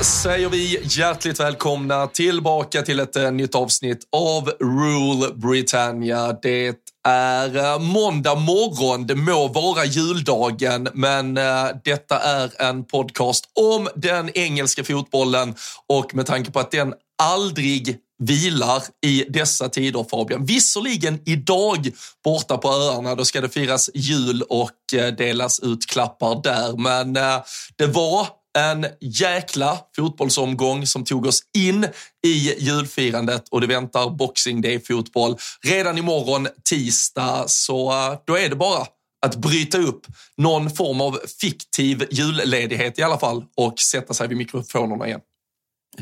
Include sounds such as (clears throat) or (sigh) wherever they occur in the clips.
Säger vi hjärtligt välkomna tillbaka till ett eh, nytt avsnitt av Rule Britannia. Det är eh, måndag morgon, det må vara juldagen, men eh, detta är en podcast om den engelska fotbollen och med tanke på att den aldrig vilar i dessa tider Fabian. Visserligen idag borta på öarna, då ska det firas jul och delas ut klappar där, men det var en jäkla fotbollsomgång som tog oss in i julfirandet och det väntar Boxing Day-fotboll redan imorgon tisdag. Så eh, då är det bara att bryta upp någon form av fiktiv julledighet i alla fall och sätta sig vid mikrofonerna igen.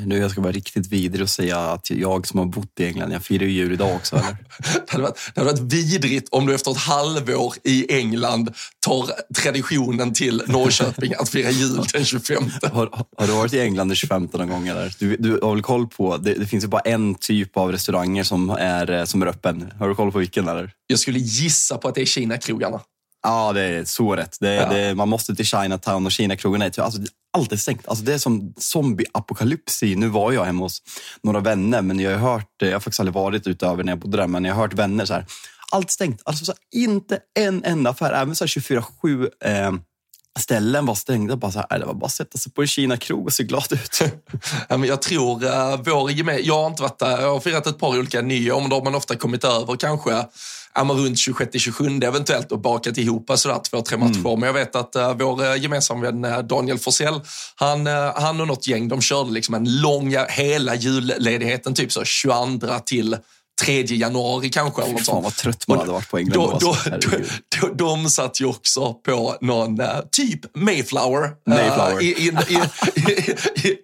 Nu jag ska vara riktigt vidrig och säga att jag som har bott i England, jag firar ju jul idag också. Eller? (laughs) Det hade, varit, det hade varit vidrigt om du efter ett halvår i England tar traditionen till Norrköping att fira jul den 25. (laughs) Har, har du varit i England den 25 någon gång? Eller? Du, du har väl koll på, det, det finns ju bara en typ av restauranger som är, eh, som är öppen. Har du koll på vilken? Eller? Jag skulle gissa på att det är Kina-krogarna. Ja, det är så rätt. Det, Ja. det, man måste till Chinatown och Kina-krogen är alltså, allt är stängt. Alltså, det är som zombieapokalypsi. Nu var jag hemma hos några vänner, men jag har hört, jag har faktiskt aldrig varit utöver när jag bodde där, men jag har hört vänner så här. Allt stängt. Alltså så här, inte en enda affär, även så här 24-7 eh, ställen var stängda. Bara så här, det var bara att sätta sig på en Kina-krog och se glad ut. (laughs) Ja, men jag tror uh, vår geme- Jag har inte varit där. Jag har firat ett par olika nyår, men då har man ofta kommit över kanske ja, men runt 26-27 eventuellt och bakat ihop sådär två, tre matcher. Men jag vet att uh, vår uh, gemensamma vän uh, Daniel Forsell, han, uh, han och något gäng, de körde liksom en lång, hela julledigheten, typ så 22 till 3 januari kanske. Eller något Fan vad trött man hade varit på England då, då. då, de satt ju också på någon eh, typ Mayflower. Mayflower. in, in, in,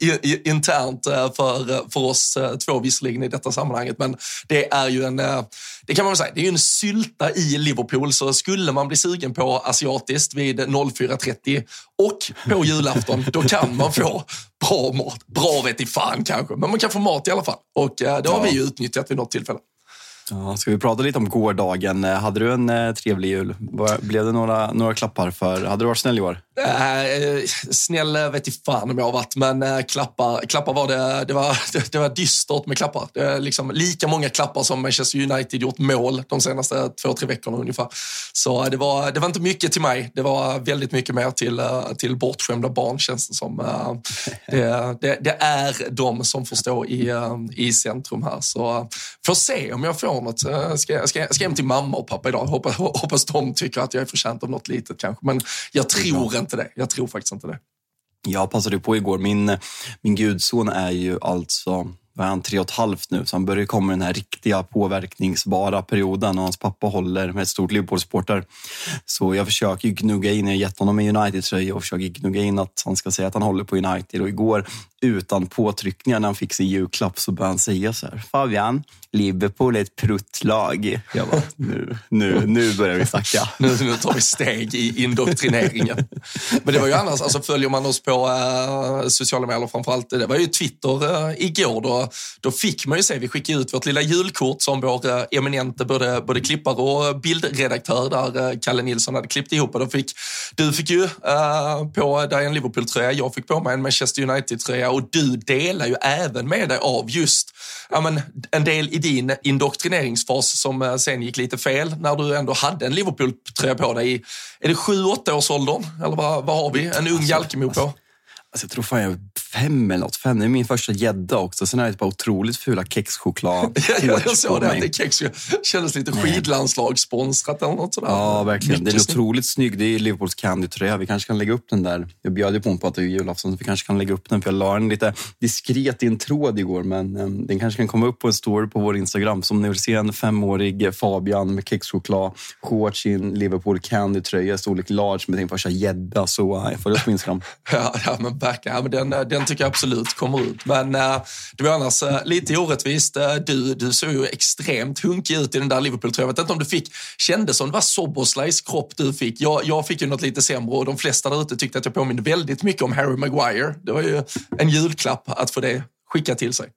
in, in, internt för, för oss eh, två visserligen i detta sammanhanget. Men det är ju en, eh, det kan man väl säga, det är ju en sylta i Liverpool. Så skulle man bli sugen på asiatiskt vid 04.30 och på julafton, då kan man få bra mat. Bra vet i fan kanske, men man kan få mat i alla fall. Och eh, det har Ja. vi ju utnyttjat vid något tillfälle. Ja, ska vi prata lite om gårdagen? Hade du en eh, trevlig jul? Blev det några, några klappar för... Hade du varit snäll i år? Äh, snäll vet i fan om jag har varit, men äh, klappar, klappar var det, det, var, det, (laughs) det var dystert med klappar. Det är liksom lika många klappar som Manchester United gjort mål de senaste två, tre veckorna ungefär. Så äh, det var, det var inte mycket till mig. Det var väldigt mycket mer till, äh, till bortskämda barn känns det som. Det, det, det är de som får stå i, i centrum här. Så får se om jag får något. Äh, Ska, ska, ska hem till mamma och pappa idag. Hoppas, hoppas de tycker att jag är förtjänt av något litet kanske. Men jag tror inte det. Jag tror faktiskt inte det. Jag passade på igår. Min, min gudson är ju alltså vad är han, tre och ett halvt nu, så han börjar komma i den här riktiga påverkningsbara perioden och hans pappa håller med ett stort Liverpool-supporter. Så jag försöker ju gnugga in, jag har gett honom en United-tröja och försöker gnugga in att han ska säga att han håller på United. Och igår utan påtryckningar när han fick sin julklapp så började han säga så här. Fabian, Liverpool är ett pruttlag. Jag bara, nu, nu, nu börjar vi snacka. (laughs) nu, nu tar vi steg i indoktrineringen. Men det var ju annars, alltså följer man oss på eh, sociala medier framförallt, det var ju Twitter eh, igår. Då, då fick man ju se, vi skickade ut vårt lilla julkort som vår eh, eminente både, både klippare och bildredaktör där eh, Kalle Nilsson hade klippt ihop. Och då fick, du fick ju eh, på dig en Liverpool-tröja, jag fick på mig en Manchester United-tröja och du delar ju även med dig av just ja, men, en del i din indoktrineringsfas som eh, sen gick lite fel när du ändå hade en Liverpool-tröja på dig. Är det sju, åtta års åldern? Eller vad, vad har vi en ung alltså, Jalkemo på? Alltså, Alltså jag tror fan jag är fem eller något. Fem. Det är min första gädda också. Sen är det ett par otroligt fula kexchoklad. (laughs) ja, jag såg det, det kex kändes lite skidlandslagssponsrat eller något sådär. Ja, verkligen. Mycket den är otroligt snygg. Det är Liverpools Candy-tröja. Vi kanske kan lägga upp den där. Jag bjöd ju på på att det är julafton, så vi kanske kan lägga upp den. För jag la den lite diskret i en tråd igår, men um, den kanske kan komma upp på en story på vår Instagram. Som ni vill se en femårig Fabian med kexchoklad, shorts i en Liverpool Candy-tröja, storlek large med sin första gädda. Så uh, jag följ oss på Instagram. (laughs) ja, ja, men verkligen. Ja, men den, eh, den tycker jag absolut kommer ut. Men äh, det var annars äh, lite orättvist. Eh, du, du såg ju extremt hunkig ut i den där Liverpool-tröjan. Jag vet inte om du fick, kändes som det var Soboslays kropp du fick. Jag, jag fick ju något lite sämre och de flesta där ute tyckte att jag påminner väldigt mycket om Harry Maguire. Det var ju en julklapp att få det skickat till sig.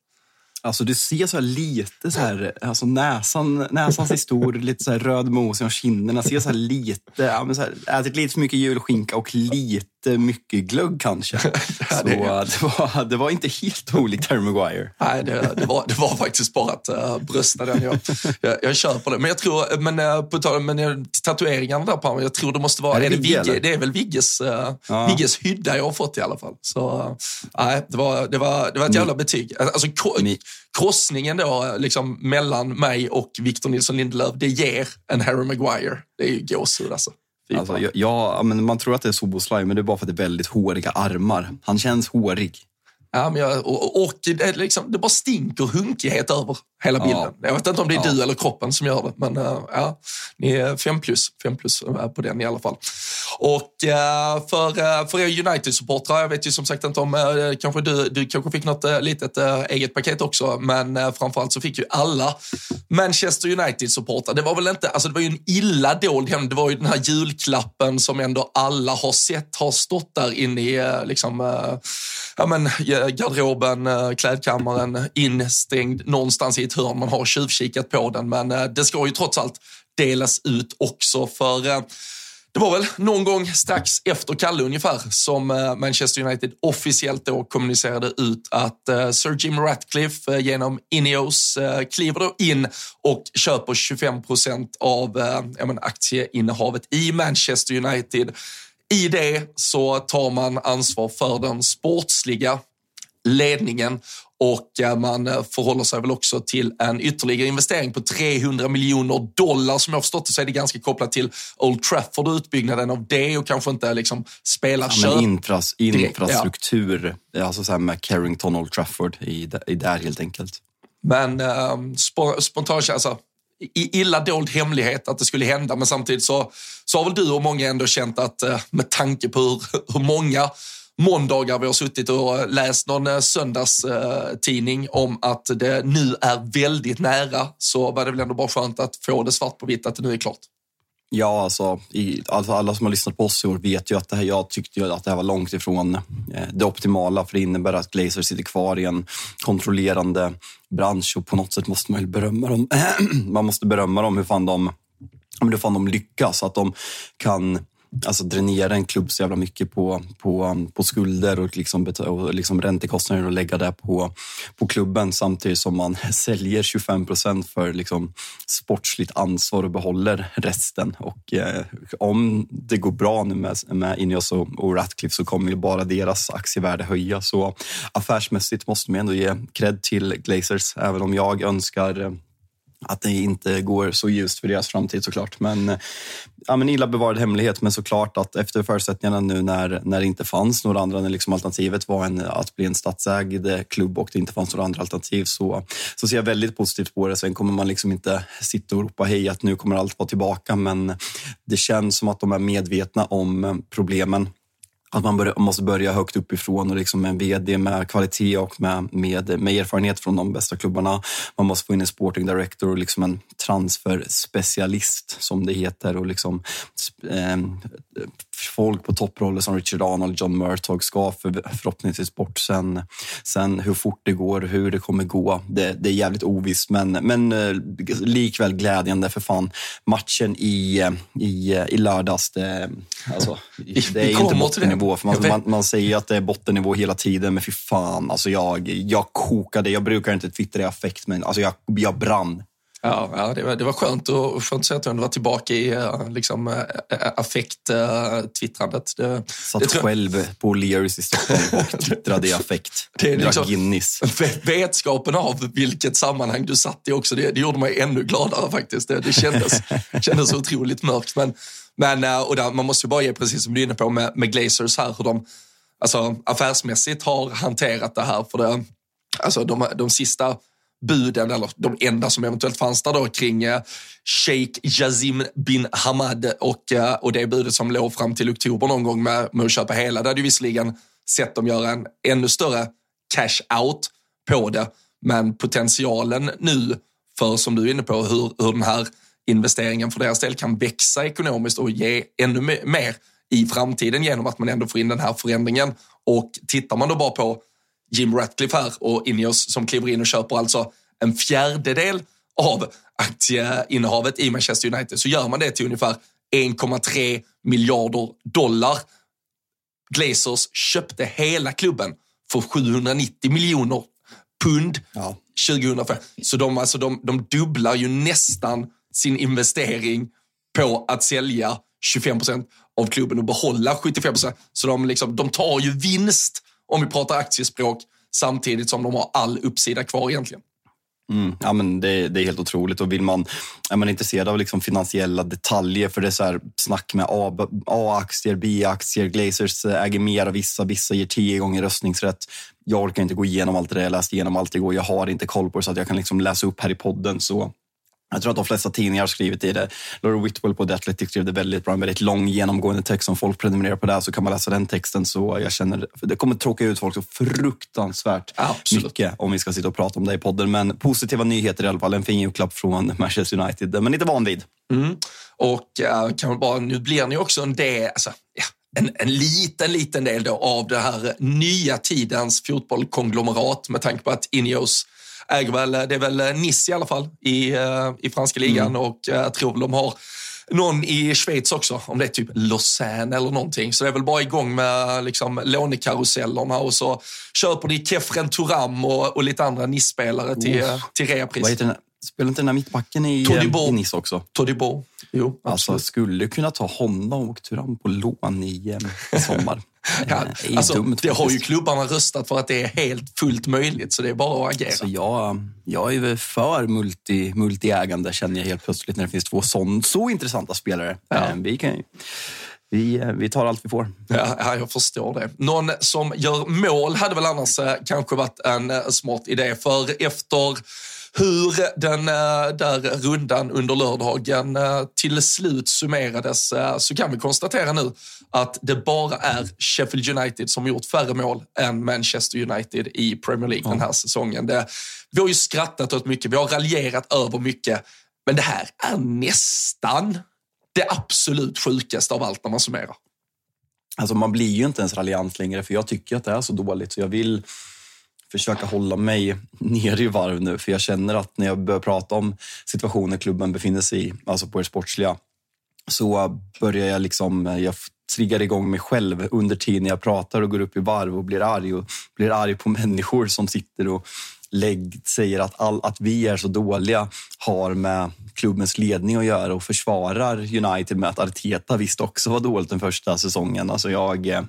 Alltså du ser så lite så här, alltså näsan, näsan ser stor, lite så här röd mos i kinderna. Ser så här lite, ja, men så här, ätit lite för mycket julskinka och lite mycket glögg kanske. (laughs) ja, det, det, var, det var inte helt olikt Harry Maguire. Nej, det, det, var, det var faktiskt bara att uh, brösta den. Jag, jag, jag köper det. Men jag tror, men, uh, på tal men uh, tatueringarna där på jag tror det måste vara, är det, är det, Vigge, det är väl Vigges, ja. Vigges hydda jag har fått i alla fall. Så nej, det, var, det, var, det var ett jävla betyg. Alltså, Ni krossningen då, liksom, mellan mig och Victor Nilsson Lindelöf, det ger en Harry Maguire. Det är ju gåshud alltså. Alltså, ja, men man tror att det är Soboslaj, men det är bara för att det är väldigt håriga armar. Han känns hårig. Ja, men jag, och, och det, liksom, det bara stinker hunkighet över hela bilden. Ja. Jag vet inte om det är ja. du eller kroppen som gör det, men uh, ja, ni är fem plus, fem plus uh, på den i alla fall. Och uh, för, uh, för er United-supportrar, jag vet ju som sagt inte om, kanske du, du kanske fick något litet eget paket också, men uh, framförallt så fick ju alla Manchester United-supportrar, det var väl inte, alltså det var ju en illa dold hem, det var ju den här julklappen som ändå alla har sett, har stått där inne i liksom, ja men garderoben, eh, klädkammaren, instängd någonstans i ett hörn. Man har tjuvkikat på den, men eh, det ska ju trots allt delas ut också för eh, det var väl någon gång strax efter Kalle ungefär som Manchester United officiellt då kommunicerade ut att Sir Jim Ratcliffe genom Ineos kliver då in och köper 25 procent av aktieinnehavet i Manchester United. I det så tar man ansvar för den sportsliga ledningen och eh, man eh, förhåller sig väl också till en ytterligare investering på 300 miljoner dollar. Som jag har förstått det så är det ganska kopplat till Old Trafford och utbyggnaden av det och kanske inte liksom spelarköp. Ja, infras, infrastruktur, ja. alltså så här med Carrington Old Trafford i, i där helt enkelt. Men eh, spontant, alltså, illa dold hemlighet att det skulle hända, men samtidigt så, så har väl du och många ändå känt att eh, med tanke på hur, hur många måndagar vi har suttit och läst någon eh, söndagstidning om att det nu är väldigt nära så var det väl ändå bara skönt att få det svart på vitt att det nu är klart. Ja, alltså, i, alltså alla som har lyssnat på oss i år vet ju att det här, jag tyckte ju att det här var långt ifrån eh, det optimala för det innebär att Glazer sitter kvar i en kontrollerande bransch och på något sätt måste man ju berömma dem. (clears throat) man måste berömma dem hur fan de, hur fan de lyckas, att de kan alltså dränera en klubb så jävla mycket på, på, på skulder och, liksom, och liksom räntekostnader och lägga det på, på klubben samtidigt som man (laughs) säljer 25 procent för liksom sportsligt ansvar och behåller resten. Och eh, om det går bra nu med, med Ineos och, och Ratcliffe så kommer ju bara deras aktievärde höja. Så affärsmässigt måste man ändå ge cred till Glazers, även om jag önskar eh, att det inte går så ljust för deras framtid såklart. Men, eh, ja, men illa bevarad hemlighet, men såklart att efter förutsättningarna nu när, när det inte fanns några andra, när liksom alternativet var en, att bli en statsägd klubb och det inte fanns några andra alternativ så, så ser jag väldigt positivt på det. Sen kommer man liksom inte sitta och ropa hej att nu kommer allt vara tillbaka, men det känns som att de är medvetna om eh, problemen att man bör, måste börja högt uppifrån och liksom med en VD med kvalitet och med, med, med erfarenhet från de bästa klubbarna. Man måste få in en sporting director och liksom en transferspecialist som det heter och liksom eh, folk på topproller som Richard Arnold, John Murtog ska för, förhoppningsvis bort sen. Sen hur fort det går, hur det kommer gå, det, det är jävligt ovisst men, men eh, likväl glädjande för fan. Matchen i, i, i lördags, det, alltså, det är inte bottennivå. För man, man, man, säger att det är bottennivå hela tiden, men fy fan. Alltså jag, jag kokade. Jag brukar inte twittra i affekt, men alltså jag, jag brann. Ja, ja det, var, det var skönt, och, skönt att du var tillbaka i eh, liksom, eh, eh, affekt-twittrandet. Det, Satt det själv på Lears i Stockholm och twittrade i affekt. (laughs) Det är liksom, Guinness. Vetskapen av vilket sammanhang du satt i också, det, det gjorde mig ännu gladare faktiskt. Det, det kändes, (laughs) kändes otroligt mörkt. Men, men, och där, man måste ju bara ge, precis som du är inne på med, med Glazers här, hur de alltså, affärsmässigt har hanterat det här. För det, alltså, de, de sista buden, eller de enda som eventuellt fanns där då kring eh, Sheikh Yazim bin Hamad och, eh, och det budet som låg fram till oktober någon gång med, med att köpa hela. Det hade ju visserligen sett dem göra en ännu större cash out på det, men potentialen nu för, som du är inne på, hur, hur den här investeringen för deras del kan växa ekonomiskt och ge ännu mer i framtiden genom att man ändå får in den här förändringen. Och tittar man då bara på Jim Ratcliffe här och Ineos som kliver in och köper alltså en fjärdedel av aktieinnehavet i Manchester United så gör man det till ungefär 1,3 miljarder dollar. Glazers köpte hela klubben för 790 miljoner pund ja. 2005. Så de, alltså, de, de dubblar ju nästan sin investering på att sälja 25 procent av klubben och behålla 75 procent. Så de, liksom, de tar ju vinst om vi pratar aktiespråk, samtidigt som de har all uppsida kvar egentligen. Mm, ja, men det, det, är helt otroligt. Och vill man, är man intresserad av liksom finansiella detaljer, för det är så här snack med A-aktier, B-aktier, Glazers eh, äger mer av vissa, vissa ger tio gånger röstningsrätt. Jag orkar inte gå igenom allt det där, jag läste igenom allt igår. Jag har inte koll på det så att jag kan liksom läsa upp här i podden. Så jag tror att de flesta tidningar har skrivit i det. Laura Whitwell på The Athletic skrev det väldigt bra. En väldigt lång genomgående text. Om folk prenumererar på det så kan man läsa den texten. Så jag känner, det kommer tråka ut folk så fruktansvärt Absolut. mycket om vi ska sitta och prata om det i podden. Men positiva nyheter i alla fall. En fin julklapp från Manchester United. Men inte van vid. Mm. Och uh, kan man bara, nu blir ni också en del, alltså, ja, en, en liten, liten del då av det här nya tidens fotbollkonglomerat med tanke på att Ineos äger väl, det är väl Nice i alla fall i, eh, i franska ligan mm. och jag tror väl de har någon i Schweiz också, om det är typ Lausanne eller någonting. Så det är väl bara igång med liksom, lånekarusellerna och så köper ni Kefren Turam och, och lite andra Nice-spelare till, oh. till reapris. Spelar inte den här mittbacken i, i Nice också? Todibo. Jo, alltså, skulle kunna ta honom och Turam på lån i, i sommar. (laughs) Ja, det, alltså, dumt, det har ju klubbarna röstat för att det är helt fullt möjligt, så det är bara att agera. Alltså jag, jag är för multi, multiägande, känner jag helt plötsligt, när det finns två sån, så intressanta spelare. Ja. Vi, kan, vi, vi tar allt vi får. Ja, ja, jag förstår det. Någon som gör mål hade väl annars eh, kanske varit en eh, smart idé, för efter hur den eh, där rundan under lördagen eh, till slut summerades eh, så kan vi konstatera nu att det bara är Sheffield United som gjort färre mål än Manchester United i Premier League den här säsongen. Det, vi har ju skrattat åt mycket, vi har raljerat över mycket, men det här är nästan det absolut sjukaste av allt när man summerar. Alltså man blir ju inte ens raljant längre för jag tycker att det är så dåligt så jag vill försöka hålla mig (laughs) nere i varv nu. För jag känner att när jag börjar prata om situationen klubben befinner sig i, alltså på det sportsliga, så börjar jag liksom, jag triggar igång mig själv under tiden jag pratar och går upp i varv och blir arg och blir arg på (laughs) människor som sitter och lägg, säger att, all, att vi är så dåliga har med klubbens ledning att göra och försvarar United med att Arteta visst också var dåligt den första säsongen. Alltså jag, eh,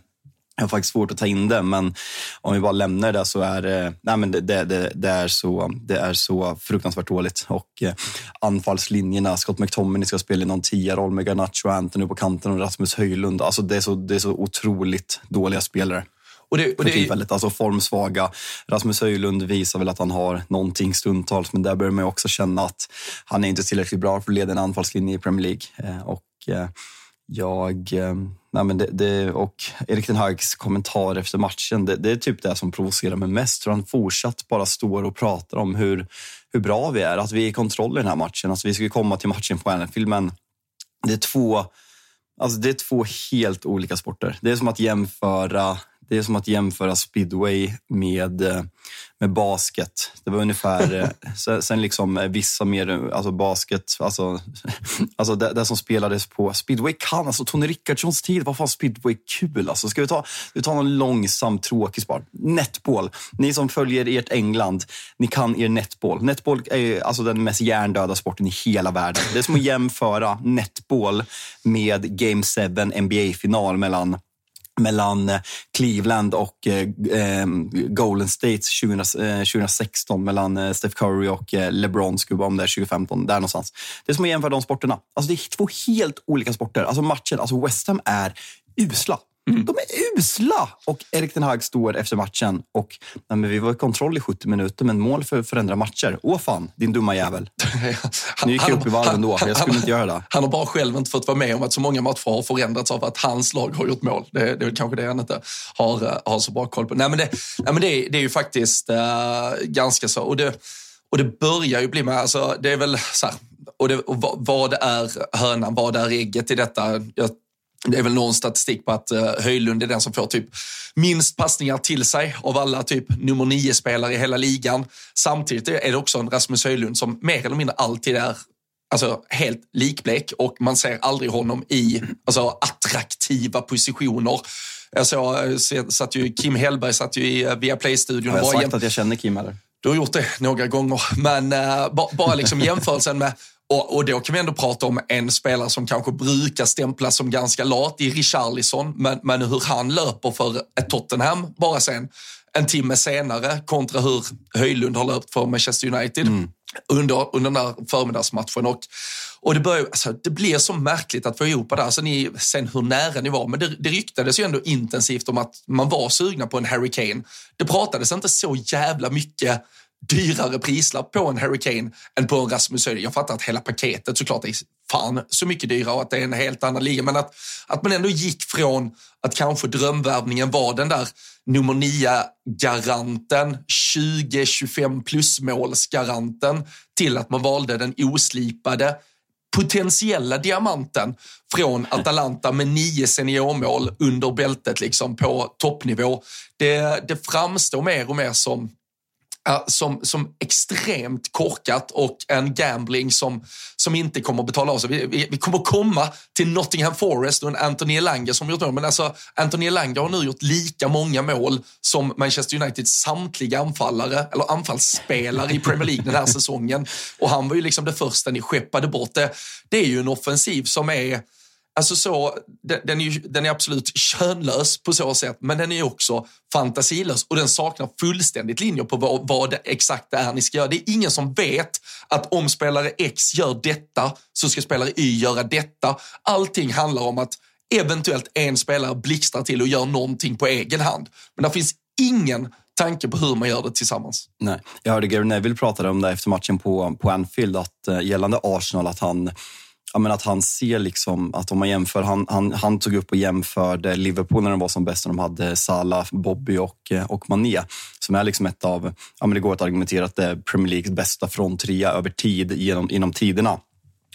jag har faktiskt svårt att ta in det, men om vi bara lämnar det så är det, nej men det, det, det, är, så, det är så fruktansvärt dåligt. Och eh, anfallslinjerna, Scott McTominay ska spela i någon tia-roll med Garnacho och Anthony på kanten och Rasmus Höjlund. Alltså det, är så, det är så otroligt dåliga spelare. Och det, och det, för tillfället. Alltså formsvaga. Rasmus Höjlund visar väl att han har någonting stundtals, men där börjar man också känna att han är inte tillräckligt bra för att leda en anfallslinje i Premier League. Eh, och, eh, jag, ehm, nej men det, det, och Erik den Hags kommentar efter matchen, det, det, är typ det som provocerar mig mest. Hur han fortsatt bara står och pratar om hur, hur bra vi är, att vi är i kontroll i den här matchen. Alltså vi ska komma till matchen på Anfield, men det är två Alltså det är två helt olika sporter. Det är som att jämföra det är som att jämföra speedway med, eh, med basket. Det var ungefär, eh, (laughs) sen liksom vissa mer, alltså basket, alltså, (laughs) alltså det, det, som spelades på speedway kan, alltså Tony Rickardssons tid var fan speedway kul alltså. Ska vi ta, vi ta någon långsam, tråkig sport? Netball. Ni som följer ert England, ni kan er netball. Netball är alltså den mest hjärndöda sporten i hela världen. Det är som att jämföra netball med Game 7 NBA-final mellan mellan eh, Cleveland och eh, eh Golden State 20, eh, 2016 mellan eh, Steph Curry och eh, LeBron, skulle vara om det är 2015, där någonstans. Det är som att jämföra de sporterna. Alltså det är två helt olika sporter. Alltså matchen, alltså West Ham är usla. Mm. De är usla! Och Erik den Hag står efter matchen och nej, men vi var i kontroll i 70 minuter, men mål för att förändra matcher. Åh fan, din dumma jävel. (laughs) nu gick jag upp i varv ändå. Jag skulle han, inte göra det. Han har bara själv inte fått vara med om att så många matcher har förändrats av att hans lag har gjort mål. Det, det är kanske det han inte har, eh, har så bra koll på. Nej, men det, nej, men det, det är ju faktiskt uh, ganska så. Och det, och det börjar ju bli med, alltså, det är väl så här, och, det, och vad är hönan, vad är ägget i detta? Jag det är väl någon statistik på att uh, Höjlund är den som får typ minst passningar till sig av alla typ nummer nio-spelare i hela ligan. Samtidigt är det också en Rasmus Höjlund som mer eller mindre alltid är alltså, helt likblek och man ser aldrig honom i alltså, attraktiva positioner. Jag såg, eh, satt ju, Kim Hellberg satt ju i uh, Viaplay-studion. Jag har sagt att jag känner Kim eller? Du har gjort det några gånger, men uh, bara liksom jämförelsen med och, och då kan vi ändå prata om en spelare som kanske brukar stämplas som ganska lat i Richarlison, men, men hur han löper för ett Tottenham bara sen en timme senare kontra hur Höjlund har löpt för Manchester United. Mm. Under, under den där förmiddagsmatchen. Och, och det, börjar, alltså, det blir så märkligt att få ihop det. Alltså, ni, sen hur nära ni var, men det, det ryktades ju ändå intensivt om att man var sugna på en Harry Kane. Det pratades inte så jävla mycket dyrare prislapp på en Harry Kane än på en Rasmus Höjlund. Jag fattar att hela paketet såklart är fan så mycket dyrare och att det är en helt annan liga. Men att, att man ändå gick från att kanske drömvärvningen var den där nummer nio-garanten, 20-25 plus-målsgaranten till att man valde den oslipade potentiella diamanten från Atalanta med nio seniormål under bältet liksom på toppnivå. Det, det framstår mer och mer som som, som extremt korkat och en gambling som, som inte kommer att betala av sig. Vi, vi, vi kommer komma till Nottingham Forest och en Anthony Elanga som gjort mål. Men alltså, Anthony Elanga har nu gjort lika många mål som Manchester Uniteds samtliga anfallare, eller anfallsspelare i Premier League den här (laughs) säsongen. Och han var ju liksom det första ni skeppade bort. Det, det är ju en offensiv som är Alltså så, den, är ju, den är absolut könlös på så sätt, men den är också fantasilös och den saknar fullständigt linjer på vad, vad det exakt det är ni ska göra. Det är ingen som vet att om spelare X gör detta så ska spelare Y göra detta. Allting handlar om att eventuellt en spelare blixtrar till och gör någonting på egen hand. Men det finns ingen tanke på hur man gör det tillsammans. Nej. Jag hörde Gary Neville prata om det efter matchen på, på Anfield, att, eh, gällande Arsenal, att han men att han ser liksom att om man jämför, han, han, han tog upp och jämförde Liverpool när de var som bäst, när de hade Salah, Bobby och, eh, och Mané, som är liksom ett av, ja, men det går att argumentera att det är Premier Leagues bästa fronttrea över tid genom, inom tiderna.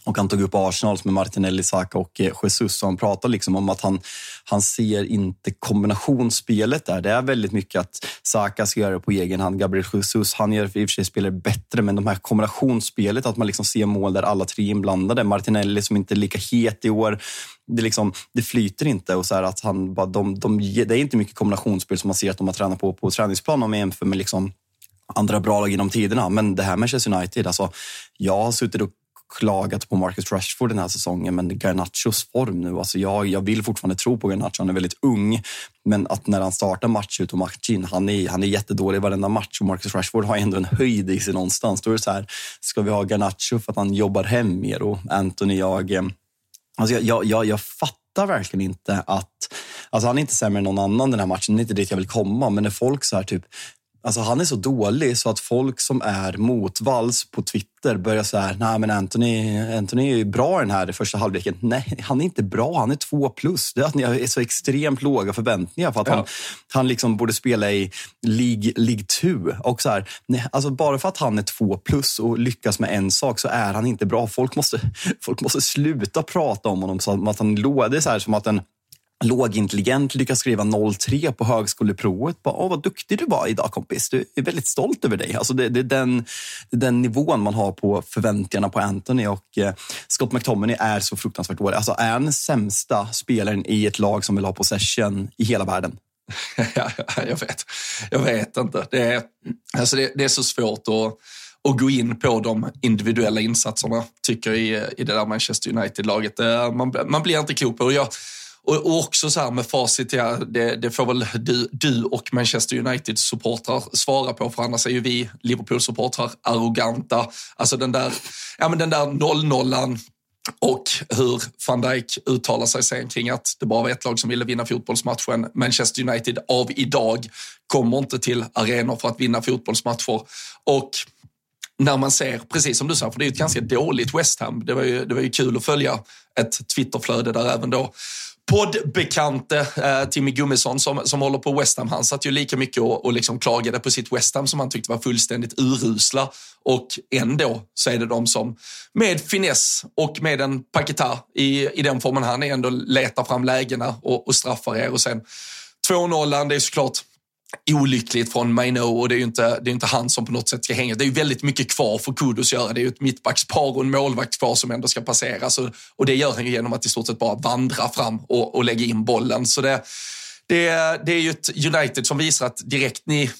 Och han tog upp Arsenal med Martinelli, Saka och eh, Jesus. Och han pratade liksom om att han, han ser inte kombinationsspelet där. Det är väldigt mycket att Saka ska göra det på egen hand. Gabriel Jesus, han gör i och för sig spelar bättre, men de här kombinationsspelet, att man liksom ser mål där alla tre är inblandade. Martinelli som inte är lika het i år. Det, liksom, det flyter inte. och så att han bara, de, de, Det är inte mycket kombinationsspel som man ser att de har tränat på på träningsplan om man jämför med liksom andra bra lag genom tiderna. Men det här Manchester United, alltså, jag har suttit och klagat på Marcus Rashford den här säsongen, men Garnachos form nu. Alltså jag, jag vill fortfarande tro på Garnacho. Han är väldigt ung, men att när han startar match ut och match in, han är, han är jättedålig i varenda match och Marcus Rashford har ändå en höjd i sig någonstans. Då är det så här, ska vi ha Garnacho för att han jobbar hem mer och Anthony, jag... Alltså jag, jag, jag, jag fattar verkligen inte att... Alltså han är inte sämre än någon annan den här matchen, det är inte dit jag vill komma, men när folk så här typ Alltså han är så dålig så att folk som är motvalls på Twitter börjar säga nej men Anthony, Anthony är bra i den här i första halvleken. Nej, han är inte bra. Han är två plus. Det är att ni har så extremt låga förväntningar för att ja. han, han liksom borde spela i League, League 2. Och så här, nej, alltså bara för att han är två plus och lyckas med en sak så är han inte bra. Folk måste, folk måste sluta prata om honom som att han låg. Det är så här, som att en lågintelligent lyckas skriva 03 på högskoleprovet. Bara, Åh, vad duktig du var idag kompis. Du är väldigt stolt över dig. Alltså det, det, är den, det är den nivån man har på förväntningarna på Anthony och eh, Scott McTominay är så fruktansvärt dålig. Alltså är han den sämsta spelaren i ett lag som vill ha possession i hela världen? (laughs) jag vet. Jag vet inte. Det är, alltså det, det är så svårt att och gå in på de individuella insatserna, tycker jag, i, i det där Manchester United-laget. Man, man blir inte klok på. Jag, och, också så här med facit, ja, det, det får väl du, du och Manchester United-supportrar svara på, för annars är ju vi Liverpool-supportrar arroganta. Alltså den där, ja, men den där 0-0 och hur van Dijk uttalar sig sen kring att det bara var ett lag som ville vinna fotbollsmatchen. Manchester United av idag kommer inte till arenor för att vinna fotbollsmatcher. Och när man ser, precis som du sa, för det är ju ett ganska dåligt West Ham. Det var ju, det var ju kul att följa ett Twitterflöde där även då poddbekante eh, Timmy Gummesson som, som håller på West Ham, han satt ju lika mycket och, och liksom klagade på sitt West Ham som han tyckte var fullständigt urusla. Och ändå så är det de som med finess och med en Paketa i, i den formen han är ändå letar fram lägena och, och straffar er. Och sen 2-0, det är såklart olyckligt från Maino och det är ju inte, det är inte han som på något sätt ska hänga. Det är ju väldigt mycket kvar för Kudos att göra. Det är ju ett mittbackspar och en målvakt kvar som ändå ska passeras och, och det gör han ju genom att i stort sett bara vandra fram och, och lägga in bollen. Så det, det, det är ju ett United som visar att direkt ni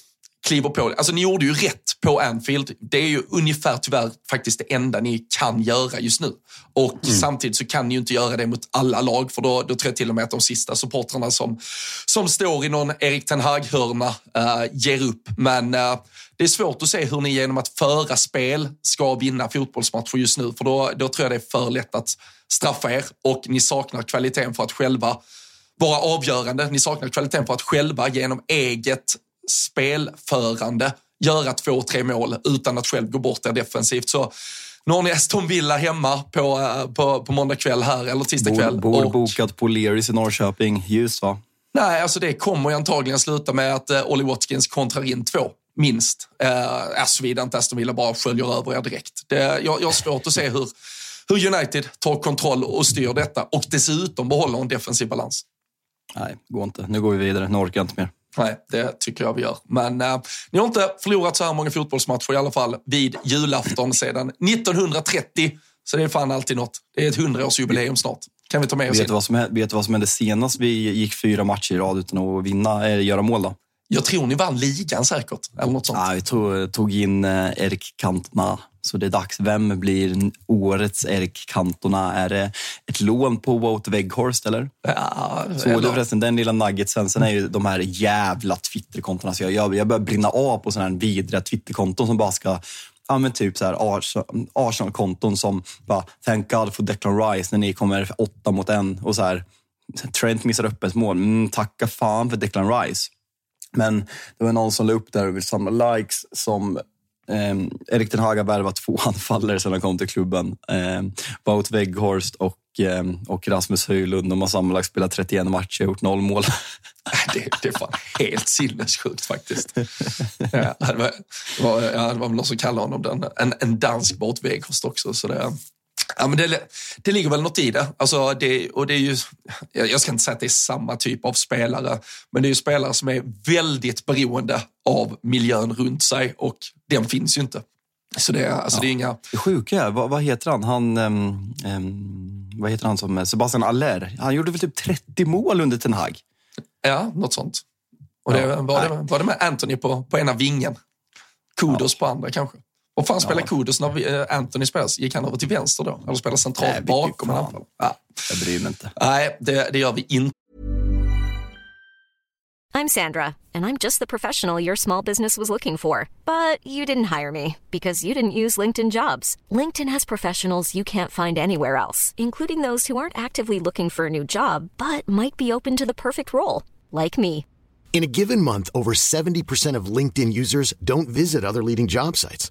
kliver på. Alltså ni gjorde ju rätt på Anfield. Det är ju ungefär tyvärr faktiskt det enda ni kan göra just nu. Och mm. samtidigt så kan ni ju inte göra det mot alla lag för då, då tror jag till och med att de sista supportrarna som, som står i någon Erik Ten Hag-hörna uh, ger upp. Men uh, det är svårt att se hur ni genom att föra spel ska vinna fotbollsmatcher just nu för då, då tror jag det är för lätt att straffa er och ni saknar kvaliteten för att själva vara avgörande. Ni saknar kvaliteten för att själva genom eget spelförande göra två, tre mål utan att själv gå bort er defensivt. Så nu har ni Aston Villa hemma på, eh, på, på måndag kväll här, eller tisdag kväll. Bord och... bokat på Learys i Norrköping. Ljus va? Nej, alltså det kommer ju antagligen sluta med att uh, Ollie Watkins kontrar in två, minst. Uh, Såvida inte Aston Villa bara sköljer över er direkt. Det, jag, jag har svårt att se hur, hur United tar kontroll och styr detta och dessutom behåller en defensiv balans. Nej, går inte. Nu går vi vidare. Nu orkar jag inte mer. Nej, det tycker jag vi gör. Men eh, ni har inte förlorat så här många fotbollsmatcher i alla fall vid julafton sedan 1930. Så det är fan alltid något. Det är ett hundraårsjubileum snart. Kan vi ta med oss vet du vad som, vet du vad som hände senast vi gick fyra matcher i rad utan att vinna, eller göra mål då? Jag tror ni vann ligan säkert, eller något sånt. Ja, vi tog, tog in eh, Erik Cantona så det är dags. Vem blir årets Erik Cantona? Är det ett lån på Wout Weghorst eller? Ja, Såg du förresten den lilla nuggetsen? Sen är ju de här jävla Twitterkontona. Alltså jag, jag, jag börjar brinna av på sådana här vidriga Twitterkonton som bara ska ja, men typ så här Arsenal-konton som bara “Thank God for Declan Rice” när ni kommer åtta mot en och så här Trent missar upp ett mål. Mm, tacka fan för Declan Rice. Men det var någon som la upp där och vill samla likes som Eh, Erik Ten Hag har värvat två (laughs) anfallare sedan han kom till klubben. Eh, Wout Weghorst och, eh, och Rasmus Höjlund. De har sammanlagt spelat 31 matcher och gjort noll mål. (laughs) det, det är fan helt sinnessjukt faktiskt. (laughs) Ja, det, var, det, var, ja, det var väl någon som kallade honom den. En, en dansk Wout Weghorst också. Så det, Ja, men det, det ligger väl något i det. Alltså det, och det är ju, jag ska inte säga att det är samma typ av spelare, men det är ju spelare som är väldigt beroende av miljön runt sig och den finns ju inte. Så det, alltså ja. det är inga... Det sjuka är, vad, vad heter han? han um, um, vad heter han som Sebastian Aller? Han gjorde väl typ 30 mål under Ten Hag? Ja, något sånt. Och det, ja, var, det, var det med Anthony på, på ena vingen? Kudos ja. på andra kanske? Och fan spelar ja. Kudos när eh, Anthony spelas? Gick han över till vänster då? Eller spelar centralt Nej, bakom en anfall? Ja. Jag bryr mig inte. Nej, det, det gör vi inte. I'm Sandra and I'm just the professional your small business was looking for. But you didn't hire me because you didn't use LinkedIn jobs. LinkedIn has professionals you can't find anywhere else, including those who aren't actively looking for a new job but might be open to the perfect role, like me. In a given month, over 70% of LinkedIn users don't visit other leading job sites.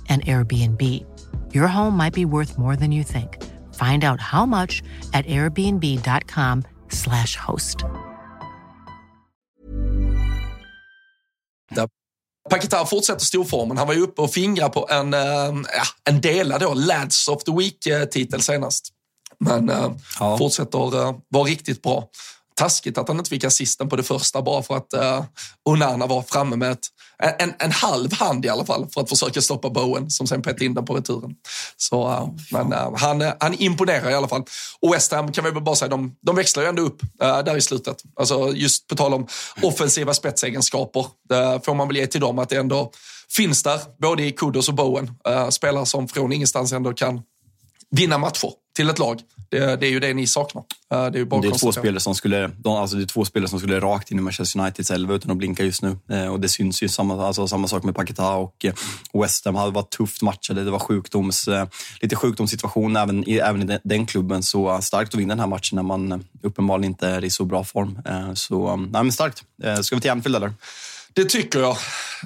an Airbnb. Your home might be worth more than you think. Find out how much at airbnb.com/slash host. Paketar fortsätter storformen. Han var ju uppe och fingrade på en, äh, en delad då, Lads of the Week-titel senast. Men äh, ja. fortsätter äh, vara riktigt bra. Taskigt att han inte fick assisten på det första bara för att uh, Onana var framme med ett, en, en halv hand i alla fall för att försöka stoppa Bowen som sen petade in den på returen. Så, uh, men uh, han, han imponerar i alla fall. Och West Ham kan vi väl bara säga, de, de växlar ju ändå upp där i slutet. Alltså just på tal om offensiva spetsegenskaper. Det får man väl ge till dem att det ändå finns där, både i Kudos och Bowen. spelare som från ingenstans ändå kan vinna matcher till ett lag. Det, det, är ju det ni saknar. Det är, ju bara det är två spelare som skulle, de, alltså det är två spelare som skulle rakt in i Manchester Uniteds elva utan att blinka just nu. Eh, och det syns ju. Samma, alltså, samma sak med Paketa och eh, West Ham hade varit tufft matchade. Det var sjukdoms, eh, lite sjukdomssituation även i, även i den klubben. Så starkt att vinna den här matchen när man uppenbarligen inte är i så bra form. Så nej, men starkt. Ska vi till Anfield eller? Det tycker jag.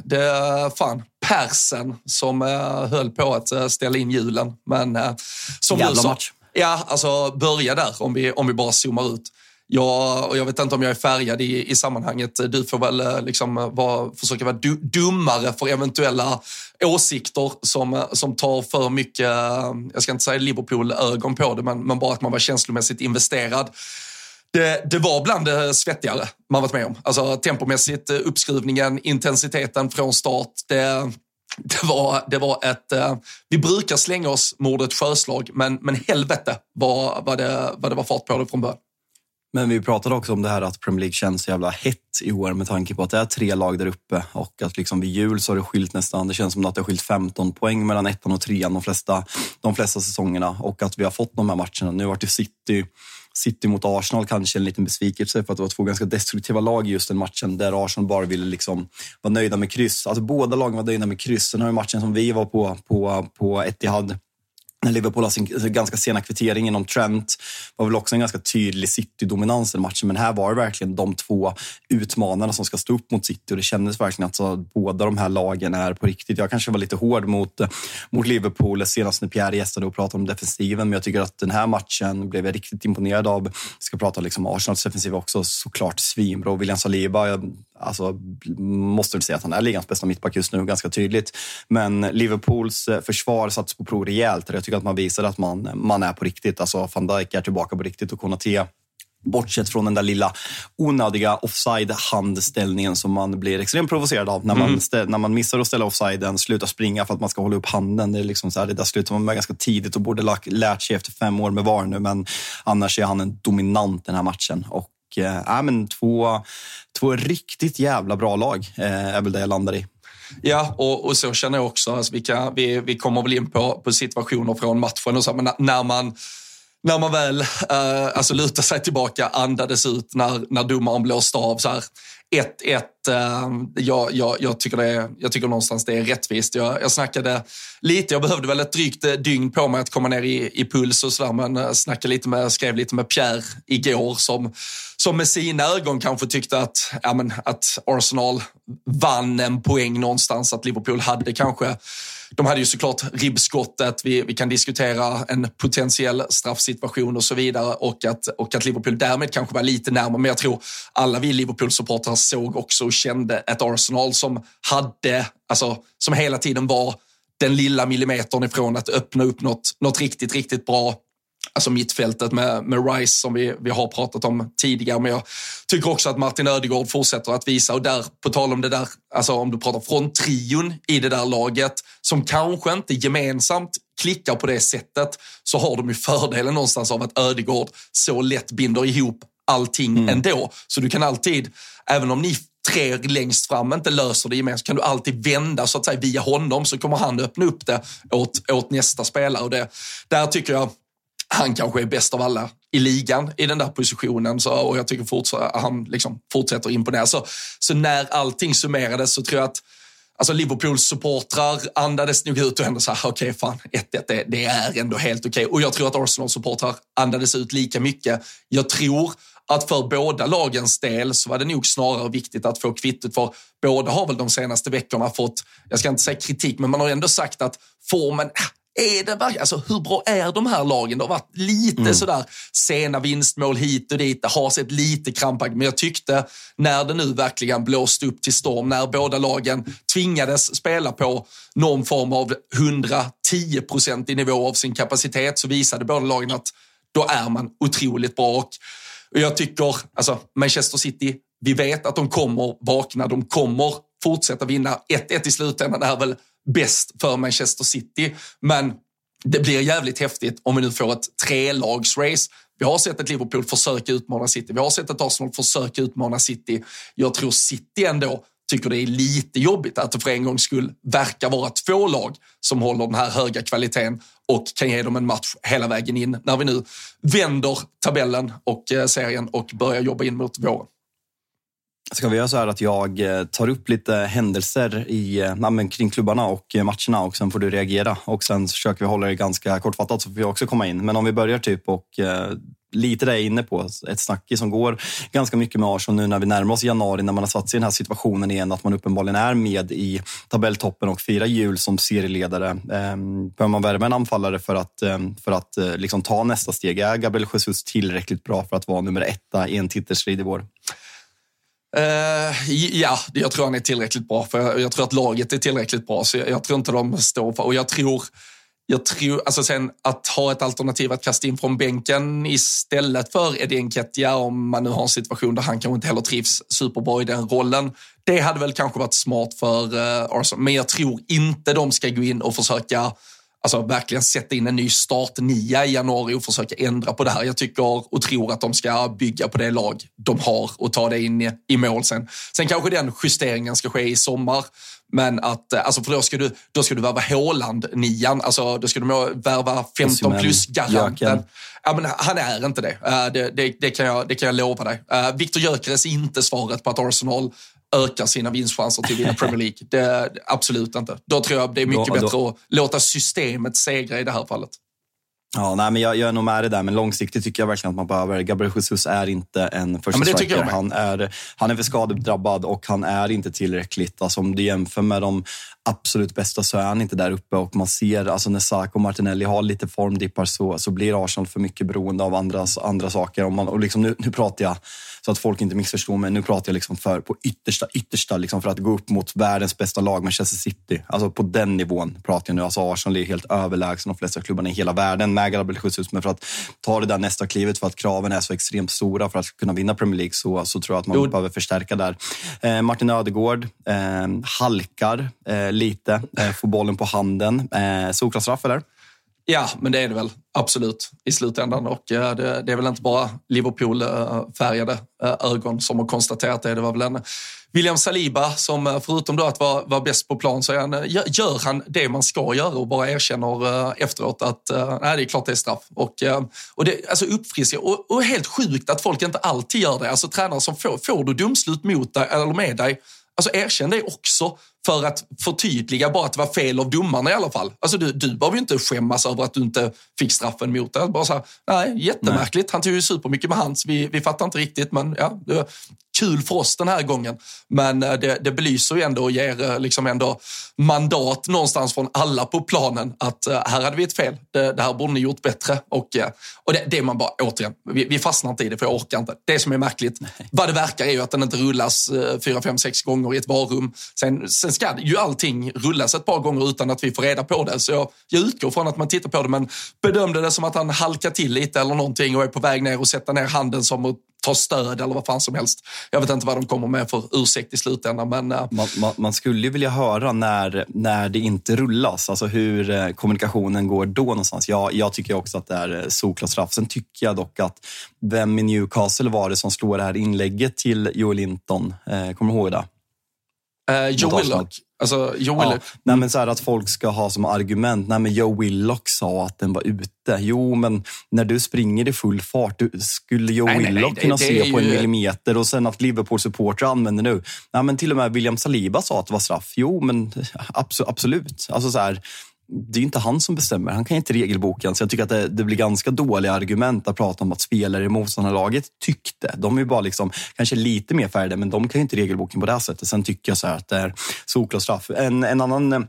Det är fan persen som eh, höll på att eh, ställa in hjulen. Men eh, som Jävla du sa, match. Ja, alltså börja där om vi, om vi bara zoomar ut. Jag, och jag vet inte om jag är färgad i, i sammanhanget. Du får väl eh, liksom eh, var, försöka vara du, dummare för eventuella åsikter som, eh, som tar för mycket, jag ska inte säga Liverpool-ögon på det, men, men bara att man var känslomässigt investerad. Det, det, var bland det svettigare man varit med om. Alltså tempomässigt, uppskruvningen, intensiteten från start. Det, det var, det var ett... eh, vi brukar slänga oss med ordet sjöslag, men, men helvete vad, vad, det, vad det var fart på det från början. Men vi pratade också om det här att Premier League känns så jävla hett i år med tanke på att det är tre lag där uppe och att liksom vid jul så har det skilt nästan, det känns som att det har skilt 15 poäng mellan ettan och trean de flesta, de flesta säsongerna och att vi har fått de här matcherna. Nu har det City City mot Arsenal kanske en liten besvikelse för att det var två ganska destruktiva lag i just den matchen där Arsenal bara ville liksom vara nöjda med kryss. Alltså båda lagen var nöjda med kryss. Sen har matchen som vi var på, på, på Etihad när Liverpool har sin ganska sena kvittering genom Trent var väl också en ganska tydlig City-dominans i matchen. Men här var det verkligen de två utmanarna som ska stå upp mot City och det kändes verkligen att så, båda de här lagen är på riktigt. Jag kanske var lite hård mot, mot Liverpool senast när Pierre gästade och pratade om defensiven, men jag tycker att den här matchen blev jag riktigt imponerad av. Vi ska prata liksom Arsenals defensiv också, såklart svinbra. William Saliba, jag, alltså, måste väl säga att han är ligans bästa mittback just nu, ganska tydligt. Men Liverpools försvar sattes på prov rejält. Jag tycker att man visar att man, man är på riktigt. Alltså van Dijk är tillbaka på riktigt och Konaté Bortsett från den där lilla onödiga offside-handställningen som man blir extremt provocerad av. När man, mm. när man missar att ställa offsiden, slutar springa för att man ska hålla upp handen. Det, är liksom så här, det där slutar man med ganska tidigt och borde lärt sig efter fem år med VAR nu. Men annars är han en dominant den här matchen. Och, äh, men två, två riktigt jävla bra lag äh, är väl det jag landar i. Ja, och, och så känner jag också. Alltså vi, kan, vi, vi kommer väl in på, på situationer från matchen och så, men när man när man väl uh, alltså lutar sig tillbaka, andades ut när, när domaren blåste av så här 1-1. Uh, eh, jag, jag, jag, tycker det är, jag tycker någonstans det är rättvist. Jag, jag snackade lite, jag behövde väl ett drygt eh, dygn på mig att komma ner i, i puls och sådär, men uh, snackade lite med, skrev lite med Pierre igår som, som med sina ögon kanske tyckte att, ja, men, att Arsenal vann en poäng någonstans, att Liverpool hade kanske de hade ju såklart ribbskottet, vi, vi kan diskutera en potentiell straffsituation och så vidare och att, och att Liverpool därmed kanske var lite närmare. Men jag tror alla vi Liverpool-supportrar såg också och kände ett Arsenal som hade, alltså som hela tiden var den lilla millimetern ifrån att öppna upp något, något riktigt, riktigt bra alltså mittfältet med, med Rice som vi, vi har pratat om tidigare. Men jag tycker också att Martin Ödegård fortsätter att visa och där, på tal om det där, alltså om du pratar från trion i det där laget som kanske inte gemensamt klickar på det sättet så har de ju fördelen någonstans av att Ödegård så lätt binder ihop allting mm. ändå. Så du kan alltid, även om ni tre längst fram inte löser det gemensamt kan du alltid vända så att säga via honom så kommer han öppna upp det åt, åt nästa spelare. Och det, där tycker jag han kanske är bäst av alla i ligan i den där positionen. Så, och jag tycker fortsatt, han liksom fortsätter imponera. Så, så när allting summerades så tror jag att Alltså Liverpools supportrar andades nog ut och ändå så här, okej okay, fan, 1-1 det, det, är ändå helt okej. Okay. Och jag tror att Arsenal supportrar andades ut lika mycket. Jag tror att för båda lagens del så var det nog snarare viktigt att få kvittot för båda har väl de senaste veckorna fått, jag ska inte säga kritik, men man har ändå sagt att formen, äh, är det verkligen, alltså hur bra är de här lagen? Det har varit lite mm. sådär sena vinstmål hit och dit. Det har sett lite krampaktigt, men jag tyckte när det nu verkligen blåste upp till storm, när båda lagen tvingades spela på någon form av 110 procentig nivå av sin kapacitet så visade båda lagen att då är man otroligt bra. Och jag tycker, alltså Manchester City, vi vet att de kommer vakna, de kommer fortsätta vinna. 1-1 i slutändan är väl bäst för Manchester City. Men det blir jävligt häftigt om vi nu får ett trelagsrace. Vi har sett ett Liverpool försöka utmana City. Vi har sett ett Arsenal försöka utmana City. Jag tror City ändå tycker det är lite jobbigt att det för en gångs skull verkar vara två lag som håller den här höga kvaliteten och kan ge dem en match hela vägen in när vi nu vänder tabellen och eh, serien och börjar jobba in mot våren. Ska vi göra så här att jag eh, tar upp lite händelser i, äh, kring klubbarna och eh, matcherna och sen får du reagera. Och sen försöker vi hålla det ganska kortfattat så får jag också komma in. Men om vi börjar typ och lite det jag är inne på, ett snack som går ganska mycket med Arsenal nu när vi närmar oss januari när man har satt sig i den här situationen igen att man uppenbarligen är med i tabelltoppen och firar jul som serieledare. Ehm, behöver man värva en anfallare för att, för att liksom ta nästa steg? Är Gabriel Jesus tillräckligt bra för att vara nummer etta i en titelstrid i vår? Uh, ja, jag tror han är tillräckligt bra. För jag, jag, tror att laget är tillräckligt bra. Så jag, jag, tror inte de står för... Och jag tror... Jag tror, alltså sen att ha ett alternativ att kasta in från bänken istället för Eddie Nketiah om man nu har en situation där han kanske inte heller trivs superbra i den rollen. Det hade väl kanske varit smart för uh, Arsenal, men jag tror inte de ska gå in och försöka alltså verkligen sätta in en ny startnia i januari och försöka ändra på det här. Jag tycker och tror att de ska bygga på det lag de har och ta det in i mål sen. Sen kanske den justeringen ska ske i sommar. Men att, alltså för då ska du, då ska du värva Håland-nian, alltså då ska du värva 15 plus garanten. Ja, men han är inte det. Uh, det, det, det, kan jag, det kan jag lova dig. Uh, Viktor Gyökeres är inte svaret på att Arsenal ökar sina vinstchanser till att vinna Premier League. Det, absolut inte. Då tror jag det är mycket då, bättre då. att låta systemet segra i det här fallet. Ja, nej, men jag, jag är nog med det där, men långsiktigt tycker jag verkligen att man behöver... Gabriel Jesus är inte en första ja, striker. Han är, han är för skadedrabbad och han är inte tillräckligt. Alltså, om du jämför med de absolut bästa så är han inte där uppe och man ser alltså när Saka och Martinelli har lite formdippar så, så blir Arsenal för mycket beroende av andra, andra saker. Och, man, och liksom nu, nu pratar jag så att folk inte missförstår mig. Nu pratar jag liksom för, på yttersta, yttersta liksom för att gå upp mot världens bästa lag, Manchester City. Alltså på den nivån pratar jag nu. Alltså Arsenal är helt överlägsen de flesta klubbarna i hela världen med Gabriel Jesus. Men för att ta det där nästa klivet, för att kraven är så extremt stora för att kunna vinna Premier League, så, så tror jag att man jo. behöver förstärka där. Eh, Martin Ödegård eh, halkar eh, lite, eh, får bollen på handen. Eh, solklar straff, eller? Ja, men det är det väl absolut i slutändan. Och eh, det, det är väl inte bara Liverpool-färgade eh, ögon som har konstaterat det. Det var väl en William Saliba, som eh, förutom då att vara, vara bäst på plan, så är han, gör han det man ska göra och bara erkänner efteråt att nej, det är klart det är straff. Och, och det, alltså uppfriskar och, och helt sjukt att folk inte alltid gör det. Alltså tränare som får, får du domslut mot dig eller med dig, alltså erkänn det också för att förtydliga bara att det var fel av domarna i alla fall. Alltså du, du behöver ju inte skämmas över att du inte fick straffen mot dig. Bara så här, nej, jättemärkligt. Nej. Han tog ju supermycket med hands. Vi, vi fattar inte riktigt, men ja, kul för oss den här gången. Men eh, det, det belyser ju ändå och ger eh, liksom ändå mandat någonstans från alla på planen att eh, här hade vi ett fel. Det, det här borde ni gjort bättre. Och, och det, det är man bara, återigen, vi, vi fastnar inte i det för jag orkar inte. Det som är märkligt, Nej. vad det verkar är ju att den inte rullas fyra, fem, sex gånger i ett varum. Sen, sen ska ju allting rullas ett par gånger utan att vi får reda på det. Så jag, jag utgår från att man tittar på det, men bedömde det som att han halkar till lite eller någonting och är på väg ner och sätta ner handen som att ta stöd eller vad fan som helst. Jag vet inte vad de kommer med för ursäkt i slutändan. Men, uh... man, man, man, skulle ju vilja höra när, när det inte rullas, alltså hur eh, kommunikationen går då någonstans. Jag, jag tycker också att det är eh, solklart straff. Sen tycker jag dock att vem i Newcastle var det som slår det här inlägget till Joel Linton? Eh, kommer du ihåg det? Uh, Joe Willock. Alltså, Joe ja, nej, men så här att folk ska ha som argument, nej men Joe Willock sa att den var ute. Jo, men när du springer i full fart, du, skulle Joe nej, Willock nej, kunna se på en millimeter och sen att Liverpool-supportrar använder nu. Nej, men till och med William Saliba sa att det var straff. Jo, men absolut. Alltså så här, det är inte han som bestämmer. Han kan inte regelboken. Så jag tycker att det, det, blir ganska dåliga argument att prata om att spelare i motståndarlaget tyckte. De är ju bara liksom, kanske lite mer färdiga, men de kan ju inte regelboken på det här sättet. Sen tycker jag så att det är solklar straff. En, en annan eh,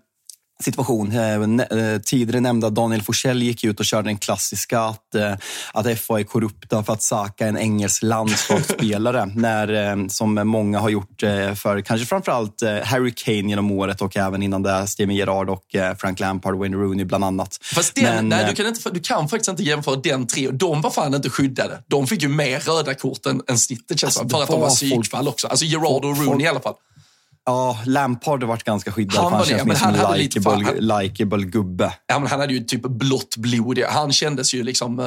situation. Eh, eh, tidigare nämnda Daniel Forsell gick ut och körde den klassiska att, eh, att FA är korrupta för att Saka är en engelsk landslagsspelare. (laughs) när, som många har gjort för kanske framförallt Harry Kane genom året och även innan det Steven Gerrard och Frank Lampard Wayne Rooney bland annat. Fast den, Men, nej, du, kan inte, du kan faktiskt inte jämföra den tre. De var fan inte skyddade. De fick ju mer röda kort än, än snittet känns alltså, för att de var psykfall också. Alltså Gerrard och Rooney folk, i alla fall. Ja, Lampard har varit ganska skyddad. Han, han känns det, som en likeable, likeable gubbe. Ja, men han hade ju typ blått blod. Han kändes ju liksom uh,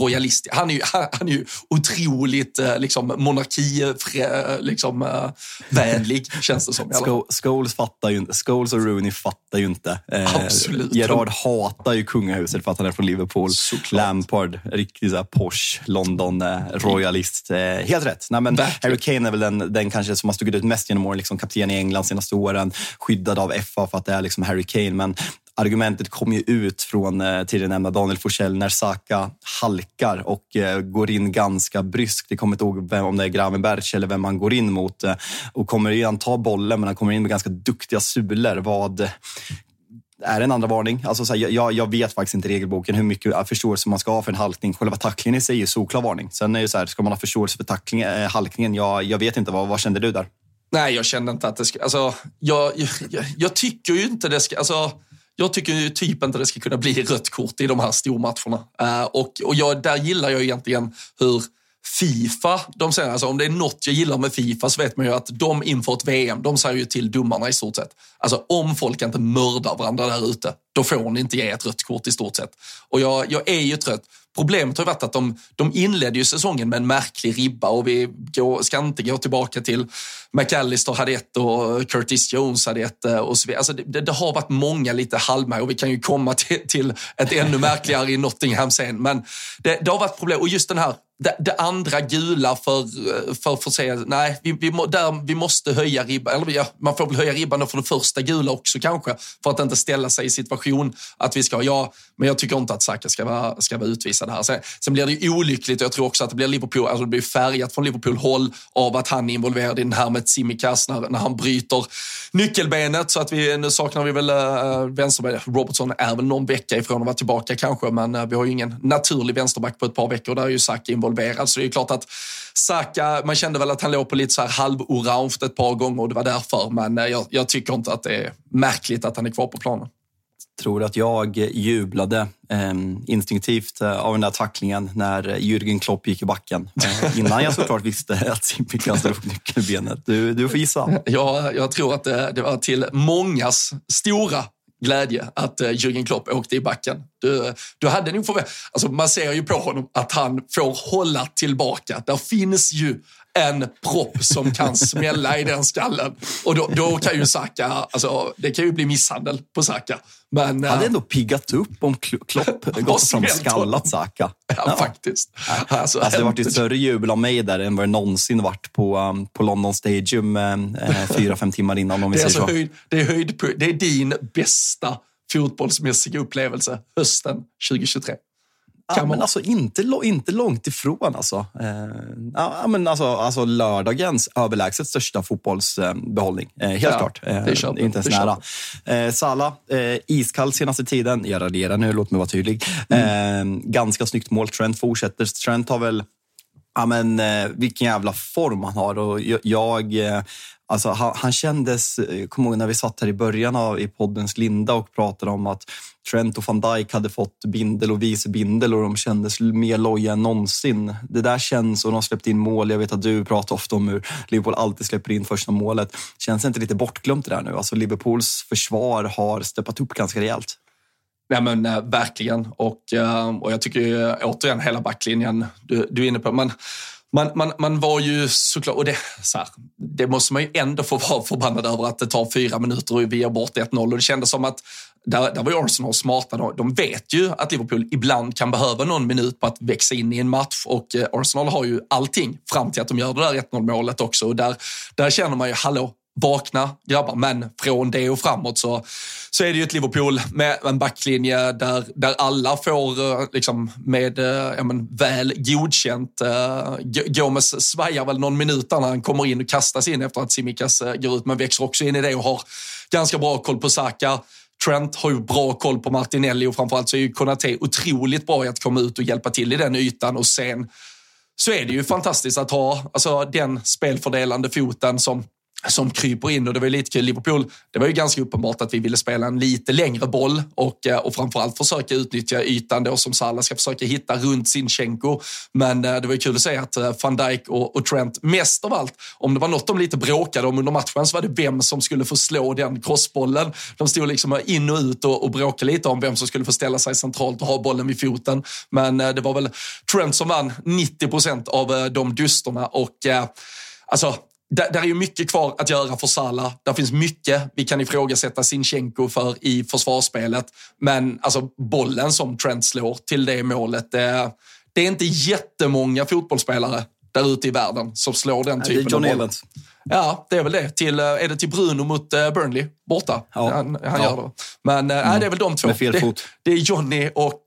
royalist. Han är ju, han, (laughs) han är ju otroligt uh, liksom, monarkivänlig, liksom, uh, vänlig, (laughs) känns det som. Scholes, fattar ju, Scholes och Rooney fattar ju inte. Eh, Absolut. Gerard hatar ju kungahuset för att han är från Liverpool. Såklart. Lampard, riktigt så posh London-royalist. Eh, helt rätt. Nej, men Harry Kane är väl den, den kanske som har stuckit ut mest genom åren. Liksom kapten i England senaste åren, skyddad av FA för att det är liksom Harry Kane. Men argumentet kom ju ut från eh, tidigare nämnda Daniel Forsell när Saka halkar och eh, går in ganska bryskt. Jag kommer inte ihåg vem, om det är Gravenberch eller vem han går in mot eh, och kommer igen ta bollen, men han kommer in med ganska duktiga sulor. Vad är det en andra varning? Alltså så här, jag, jag, vet faktiskt inte regelboken hur mycket förståelse man ska ha för en halkning. Själva tacklingen i sig är ju solklar varning. Sen är det så här, ska man ha förståelse för tackling, eh, halkningen? Jag, jag vet inte. Vad, vad kände du där? Nej, jag kände inte att det ska... Alltså, jag, jag, jag tycker ju inte det ska... Alltså, jag tycker ju typ inte det ska kunna bli rött kort i de här stormatcherna. Uh, och och jag, där gillar jag egentligen hur Fifa, de säger alltså om det är något jag gillar med Fifa så vet man ju att de inför ett VM, de säger ju till domarna i stort sett. Alltså om folk inte mördar varandra där ute, då får ni inte ge ett rött kort i stort sett. Och jag, jag är ju trött. Problemet har varit att de, de inledde ju säsongen med en märklig ribba och vi går, ska inte gå tillbaka till McAllister hade ett och Curtis Jones hade ett eh, och så vidare. Alltså det, det, har varit många lite halvmär och vi kan ju komma till, till ett ännu märkligare i Nottingham sen. Men det, det har varit problem och just den här det, det, andra gula för, för förseelse, nej, vi, vi, där, vi måste höja ribban. Eller ja, man får väl höja ribban för det första gula också kanske, för att inte ställa sig i situation att vi ska, ja, men jag tycker inte att Saka ska vara, ska vara utvisad här. Sen, sen blir det ju olyckligt och jag tror också att det blir Liverpool, alltså det blir färgat från Liverpool-håll av att han är involverad i den här med Tsimikas när, när han bryter nyckelbenet. Så att vi, nu saknar vi väl eh, äh, vänsterbenet. Robertson är väl någon vecka ifrån att vara tillbaka kanske, men äh, vi har ju ingen naturlig vänsterback på ett par veckor. Där är ju Saka involverad involverad. Så det är klart att Saka, man kände väl att han låg på lite så här halvorange ett par gånger och det var därför. Men eh, jag, jag tycker inte att det är märkligt att han är kvar på planen tror att jag jublade eh, instinktivt eh, av den där tacklingen när Jürgen Klopp gick i backen. Eh, innan jag såklart visste att Simpikas drog nyckelbenet. Du, du får gissa. Ja, jag tror att det, det var till mångas stora glädje att uh, Jürgen Klopp åkte i backen. Du, du hade nog förvä- alltså Man ser ju på honom att han får hålla tillbaka. Där finns ju en propp som kan smälla i den skallen. Och då, då kan ju Saka, alltså, det kan ju bli misshandel på Saka. Men, hade ändå piggat upp om Klopp (laughs) gått fram skallat Saka. Ja, ja. faktiskt. Alltså, alltså, det varit ett större jubel av mig där än vad det någonsin varit på, um, på London Stadium eh, fyra, fem timmar innan. Om vi det, är alltså så. Höjd, det, är höjd, det är din bästa fotbollsmässiga upplevelse hösten 2023. Ja, men alltså, inte, inte långt ifrån. Alltså. Eh, ja, men alltså, alltså lördagens överlägset största fotbollsbehållning. Eh, helt ja, klart. Eh, inte ens nära. Eh, Sala, iskall senaste tiden. Jag raderar nu, låt mig vara tydlig. Mm. Ganska snyggt mål. Trent fortsätter. Trent har väl Ja, men, vilken jävla form han har. Och jag, Alltså, han, han kändes, eh, kom ihåg när vi satt här i början av i poddens linda och pratade om att Trent och van Dijk hade fått bindel och vice bindel och de kändes mer loja än någonsin. Det där känns och de släppte in mål. Jag vet att du pratar ofta om hur Liverpool alltid släpper in första målet. Känns det inte lite bortglömt det där nu? Alltså Liverpools försvar har steppat upp ganska rejält. Nej men äh, verkligen. Och, äh, och jag tycker återigen hela backlinjen du, du är inne på. Men man, man, man var ju såklart, och det, så här, det måste man ju ändå få vara förbannad över att det tar fyra minuter och vi ger bort 1-0 och det kändes som att där, där var ju Arsenal smarta. De vet ju att Liverpool ibland kan behöva någon minut på att växa in i en match och eh, Arsenal har ju allting fram till att de gör det där 1-0 målet också. Och där, där känner man ju, hallå, vakna grabbar. Men från det och framåt så, så är det ju ett Liverpool med en backlinje där, där alla får eh, liksom, med eh, ja, men, väl godkänt. Uh, Gomes svajar väl någon minut när han kommer in och kastas in efter att Simikas går ut, men växer också in i det och har ganska bra koll på Saka. Trent har ju bra koll på Martinelli och framförallt så är ju Konate otroligt bra i att komma ut och hjälpa till i den ytan och sen så är det ju fantastiskt att ha alltså, den spelfördelande foten som som kryper in och det var ju lite kul. Liverpool, det var ju ganska uppenbart att vi ville spela en lite längre boll och, eh, och framförallt försöka utnyttja ytan då som Salah ska försöka hitta runt Sinchenko. Men eh, det var ju kul att se att eh, van Dijk och, och Trent, mest av allt, om det var något de lite bråkade om under matchen så var det vem som skulle få slå den crossbollen. De stod liksom in och ut och, och bråkade lite om vem som skulle få ställa sig centralt och ha bollen vid foten. Men det var väl Trent som vann 90 procent av de dusterna och alltså där, där, är ju mycket kvar att göra för Salah. Där finns mycket vi kan ifrågasätta Sinchenko för i försvarsspelet. Men alltså bollen som Trent slår till det målet, det, det är inte jättemånga fotbollsspelare där ute i världen som slår den typen av boll. Evans. Ja, det är väl det. Till, eh, är det till Bruno mot eh, Burnley borta? Ja. Han, han ja. gör det. Men mm. äh, det är väl de två. Med fel det, fot. det är Johnny och,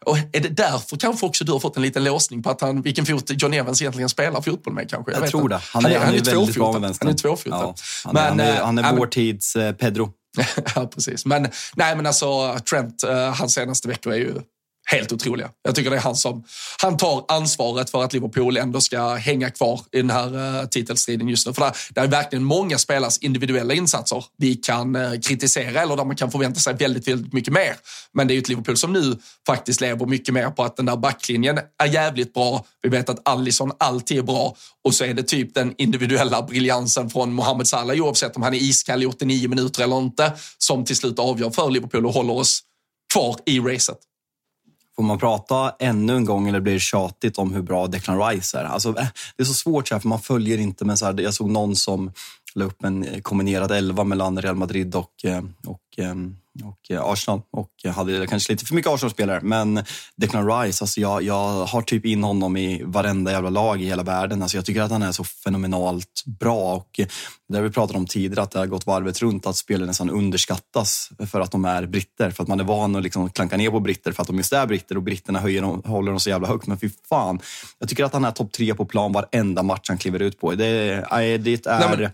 och är det därför kanske också du har fått en liten låsning på att han, vilken fot John Evans egentligen spelar fotboll med kanske? Jag, jag tror det. Han är, han är, han är, väldigt bra med vänstern. Han är tvåfotad. Ja, han, men, han är, han är vår tids Pedro. (laughs) ja, precis. Men, nej, men alltså Trent, hans senaste veckor är ju helt otroliga. Jag tycker det är han som han tar ansvaret för att Liverpool ändå ska hänga kvar i den här eh, titelstriden just nu. För där, där är verkligen många spelares individuella insatser vi kan eh, kritisera eller där man kan förvänta sig väldigt, väldigt mycket mer. Men det är ju ett Liverpool som nu faktiskt lever mycket mer på att den där backlinjen är jävligt bra. Vi vet att Allison alltid är bra och så är det typ den individuella briljansen från Mohamed Salah oavsett om han är iskall i 89 minuter eller inte som till slut avgör för Liverpool och håller oss kvar i racet. Får man prata ännu en gång eller blir det tjatigt om hur bra Declan Rice är? Alltså, eh, det är så svårt, så här, för man följer inte. Men så här, jag såg någon som la upp en kombinerad elva mellan Real Madrid och, eh, och ehm, och eh, Arsenal och hade kanske lite för mycket Arsenal-spelare. Men Declan Rice, alltså jag, jag har typ in honom i varenda jävla lag i hela världen. Alltså jag tycker att han är så fenomenalt bra och det har vi pratat om tidigare att det har gått varvet runt att spelare nästan underskattas för att de är britter. För att man är van att liksom klanka ner på britter för att de just är britter och britterna höjer dem, håller dem så jävla högt. Men fy fan, jag tycker att han är topp tre på plan varenda match han kliver ut på. Det, det är... Nej, men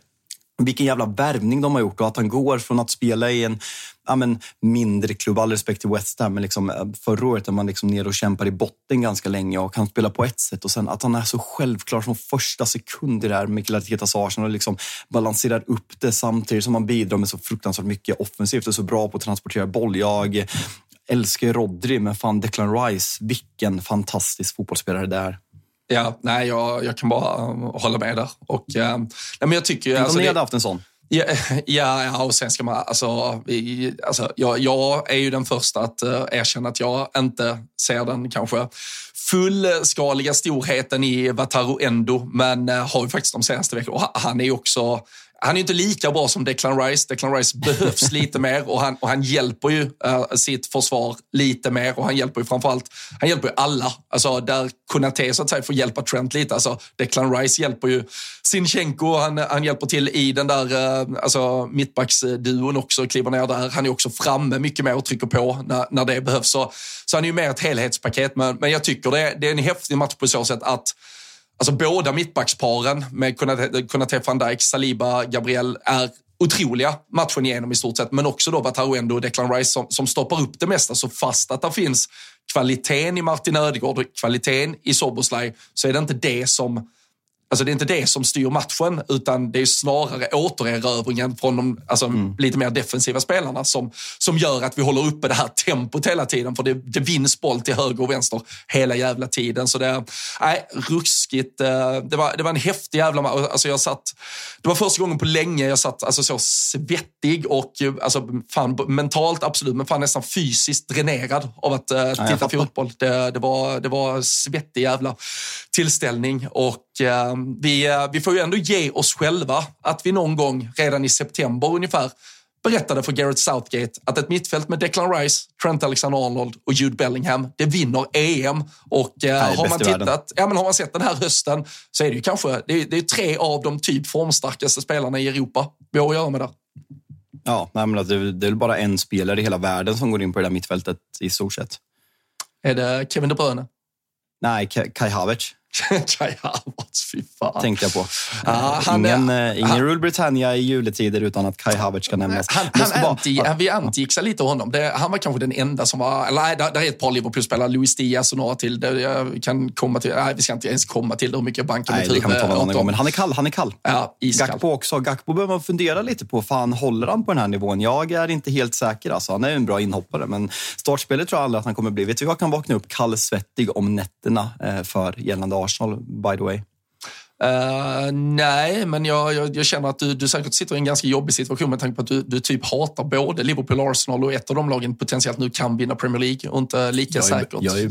vilken jävla värvning de har gjort och att han går från att spela i en ja, men, mindre klubb, all respekt till West Ham, men liksom, eh, förra året är man liksom nere och kämpar i botten ganska länge och kan spela på ett sätt och sen att han är så självklar från första sekund i det här Mikael Artetas Arsenal och liksom balanserar upp det samtidigt som han bidrar med så fruktansvärt mycket offensivt och så bra på att transportera boll. Jag älskar Rodri, men fan Declan Rice, vilken fantastisk fotbollsspelare det är. Ja, nej, jag, jag kan bara hålla med där. Och, eh, nej, men jag tycker, Tänk alltså, om ni hade haft en sån. Ja, (laughs) ja, ja, och sen ska man, alltså, vi, alltså jag, jag är ju den första att uh, erkänna att jag inte ser den kanske fullskaliga storheten i Wataru Endo, men uh, har ju faktiskt de senaste veckorna, han är ju också han är inte lika bra som Declan Rice. Declan Rice behövs (laughs) lite mer och han, och han hjälper ju uh, sitt försvar lite mer och han hjälper ju framförallt, han hjälper ju alla. Alltså där Konate så att säga får hjälpa Trent lite. Alltså Declan Rice hjälper ju Sinchenko, han, han hjälper till i den där uh, alltså, mittbacksduon också, kliver ner där. Han är också framme mycket mer och trycker på när, när det behövs. Så, så han är ju mer ett helhetspaket. Men, men jag tycker det, det är en häftig match på så sätt att Alltså båda mittbacksparen med Konate van Dijk, Saliba, Gabriel är otroliga matchen igenom i stort sett. Men också då Wataru och Declan Rice som, som stoppar upp det mesta. Så fast att det finns kvaliteten i Martin Ödegård och kvaliteten i Soboslaj så är det inte det som Alltså det är inte det som styr matchen, utan det är snarare återerövringen från de alltså, mm. lite mer defensiva spelarna som, som gör att vi håller uppe det här tempot hela tiden. För det, det vinns boll till höger och vänster hela jävla tiden. Så det, nej, ruskigt. Eh, det var, det var en häftig jävla match. Alltså jag satt, det var första gången på länge jag satt alltså så svettig och alltså, fan, mentalt absolut, men fan nästan fysiskt dränerad av att uh, titta ja, fotboll. Det, det, var, det var svettig jävla tillställning. Och vi, uh, vi får ju ändå ge oss själva att vi någon gång redan i september ungefär berättade för Gareth Southgate att ett mittfält med Declan Rice, Trent Alexander-Arnold och Jude Bellingham, det vinner EM. Och uh, har, man tittat, ja, men har man sett den här hösten så är det ju kanske det är, det är tre av de typ formstarkaste spelarna i Europa vi har att göra med där. Ja, men det är väl bara en spelare i hela världen som går in på det där mittfältet i stort sett. Är det Kevin De Bruyne? Nej, Kai Havertz. (laughs) Kai Havertz, fy fan. Tänkte jag på. Ah, han, ingen uh, ingen Rule Britannia i juletider utan att Kai Havertz ska nämnas. Han, han anti, bara, vi antigicksade lite honom. Det, han var kanske den enda som var... Nej, där, är ett par Liverpool-spelare, Luis Diaz och några till. Det, jag kan komma till nej, vi ska inte ens komma till hur mycket jag bankar mitt huvud. Men han är kall. Han är kall. Ja, iskall. Gakpo också. Gakpo behöver man fundera lite på. Fan, håller han på den här nivån? Jag är inte helt säker. Alltså. Han är en bra inhoppare, men startspelet tror jag aldrig att han kommer bli. Vet du, jag kan vakna upp kallsvettig om nätterna eh, för gällande Arsenal, by the way. Uh, nej, men jag, jag, jag, känner att du, du säkert sitter i en ganska jobbig situation med tanke på att du, du typ hatar både Liverpool och Arsenal och ett av de lagen potentiellt nu kan vinna Premier League och inte lika jag är, säkert. Jag är,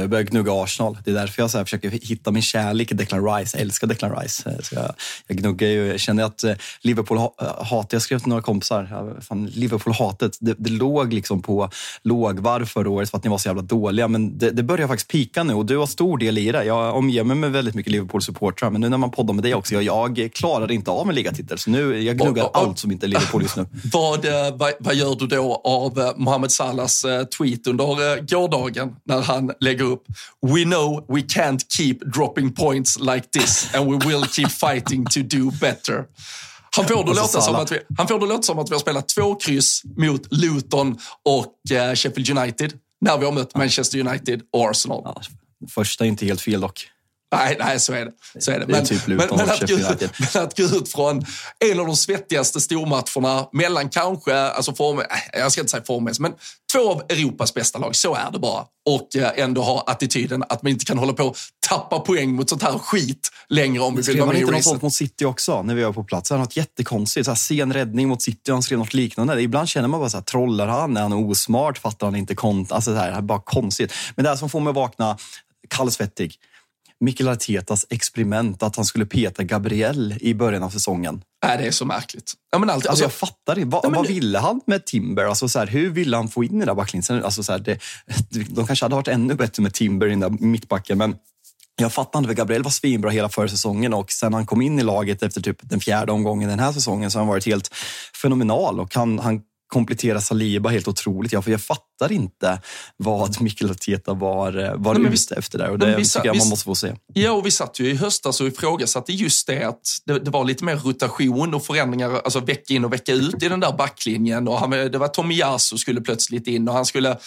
jag börjar gnugga Arsenal. Det är därför jag så försöker hitta min kärlek i Declan Rice. Jag älskar Declan Rice. Så jag, jag gnuggar ju. Jag känner att eh, Liverpool hatar, jag skrev till några kompisar, fan, Liverpool-hatet, det, det låg liksom på lågvarv förra året för att ni var så jävla dåliga. Men det, det börjar faktiskt pika nu och du har stor del i det. Jag omger mig med väldigt mycket Liverpool-supportrar, men nu när man poddar med dig också, jag, jag klarar inte av en ligatitel. Så nu, jag gnuggar och, och, allt som inte är Liverpool just nu. (laughs) Vad, eh, vad, vad gör du då av eh, Mohamed Salahs tweet under gårdagen när han lägger upp “We know we can't keep dropping points like this and we will keep (laughs) fighting to do better”. Han får, det låta som att vi, han får det låta som att vi har spelat två kryss mot Luton och uh, Sheffield United när vi har mött Manchester United och Arsenal. Ja, första är inte helt fel dock. Nej, nej, så är det. Så är det. Men, typ men, men, att gå, (laughs) men, att gå, ut från en av de svettigaste stormatcherna mellan kanske, alltså form, jag ska inte säga formmässigt, men två av Europas bästa lag, så är det bara. Och eh, ändå ha attityden att man inte kan hålla på tappa poäng mot sånt här skit längre om vi vill vara med i inte något mot City också när vi var på plats? Han något jättekonstigt. Så här, sen räddning mot City, han skrev något liknande. Ibland känner man bara så här, trollar han? Är han osmart? Fattar han inte kont? Alltså så här, bara konstigt. Men det här som får mig att vakna kallsvettig. Mikael Artetas experiment att han skulle peta Gabriel i början av säsongen. Nej, det är så märkligt. Ja, men alltså, alltså, jag fattar inte. Va, nej, vad ville han med Timber? Alltså, så här, hur ville han få in den där backlinjen? Alltså, så här, det, de kanske hade varit ännu bättre med Timber i den där mittbacken, men jag fattar inte, för Gabriel var svinbra hela förra säsongen och sen han kom in i laget efter typ den fjärde omgången den här säsongen så har han varit helt fenomenal och han, han komplettera Saliba helt otroligt. Jag, för jag fattar inte vad (laughs) Mikael Arteta var, eh, var Nej, ute efter där och det vi, tycker jag man måste få se. Ja, och vi satt ju i höstas och ifrågasatte just det att det, det, var lite mer rotation och förändringar alltså vecka in och vecka ut i den där backlinjen. Och han, det var Tomiyasu skulle plötsligt in och han skulle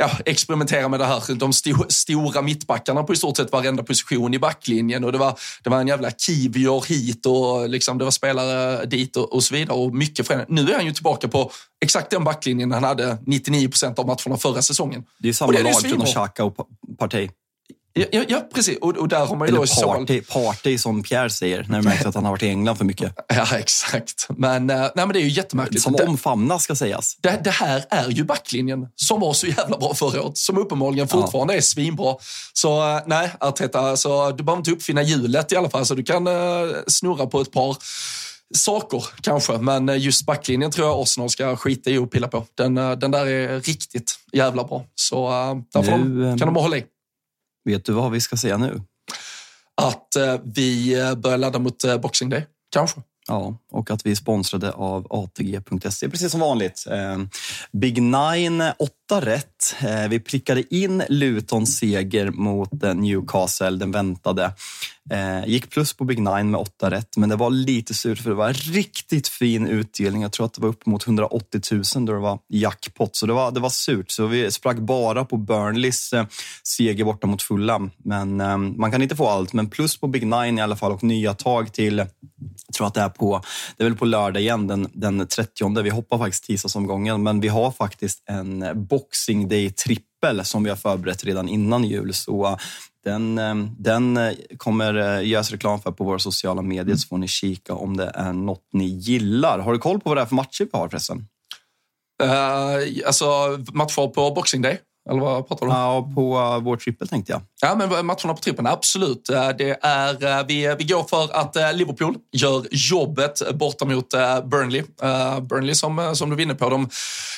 ja, experimentera med det här. De sto stora mittbackarna på i stort sett varenda position i backlinjen. Och det var, det var en jävla Kivior hit och liksom, det var spelare dit och, och så vidare. Och mycket förändring. Nu är han ju tillbaka på exakt den backlinjen han hade 99 procent av matcherna förra säsongen. Det är samma lag förutom Xhaka och Partey. Ja, ja, ja precis. Och, och, där har man ju Eller party, party som Pierre säger, när det märks att han har varit i England för mycket. (laughs) Ja, exakt. Men, eh, nej, men det är ju jättemärkligt. Som omfamnas ska sägas. det, det här är ju backlinjen som var så jävla bra förra året, som uppenbarligen fortfarande är svinbra. Så eh, nej, Arteta, alltså, du behöver inte uppfinna hjulet i alla fall, så du kan uh, snurra på ett par saker kanske, men just backlinjen tror jag Arsenal ska skita i och pilla på. Den, den där är riktigt jävla bra. Så uh, där får Nu, de, kan de hålla i. Vet du vad vi ska säga nu? Att uh, vi börjar ladda mot uh, Boxing Day, kanske. Ja, och att vi är sponsrade av ATG.se, precis som vanligt. Eh, Big Nine, åtta rätt. Eh, vi prickade in Lutons seger mot eh, Newcastle, den väntade. Eh, gick plus på Big Nine med åtta rätt, men det var lite surt för det var en riktigt fin utdelning. Jag tror att det var upp mot 180 000 då det var jackpot, så det var, det var surt. Så vi sprack bara på Burnleys eh, seger borta mot Fulham. Men eh, man kan inte få allt, men plus på Big Nine i alla fall och nya tag till jag tror att det är på, det är väl på lördag igen, den, den 30. Vi hoppar faktiskt tisdagsomgången, men vi har faktiskt en Boxing Day-trippel som vi har förberett redan innan jul. Så den, den kommer göras reklam för på våra sociala medier, så får ni kika om det är något ni gillar. Har du koll på vad det är för matcher vi har förresten? Uh, alltså matcher på Boxing Day? Eller vad pratar du om? Ja, på uh, vår trippel tänkte jag. Ja, men matcherna på trippen, absolut. Eh, det är, eh, vi, vi går för att eh, Liverpool gör jobbet borta mot Burnley. Burnley som, som du var inne på, de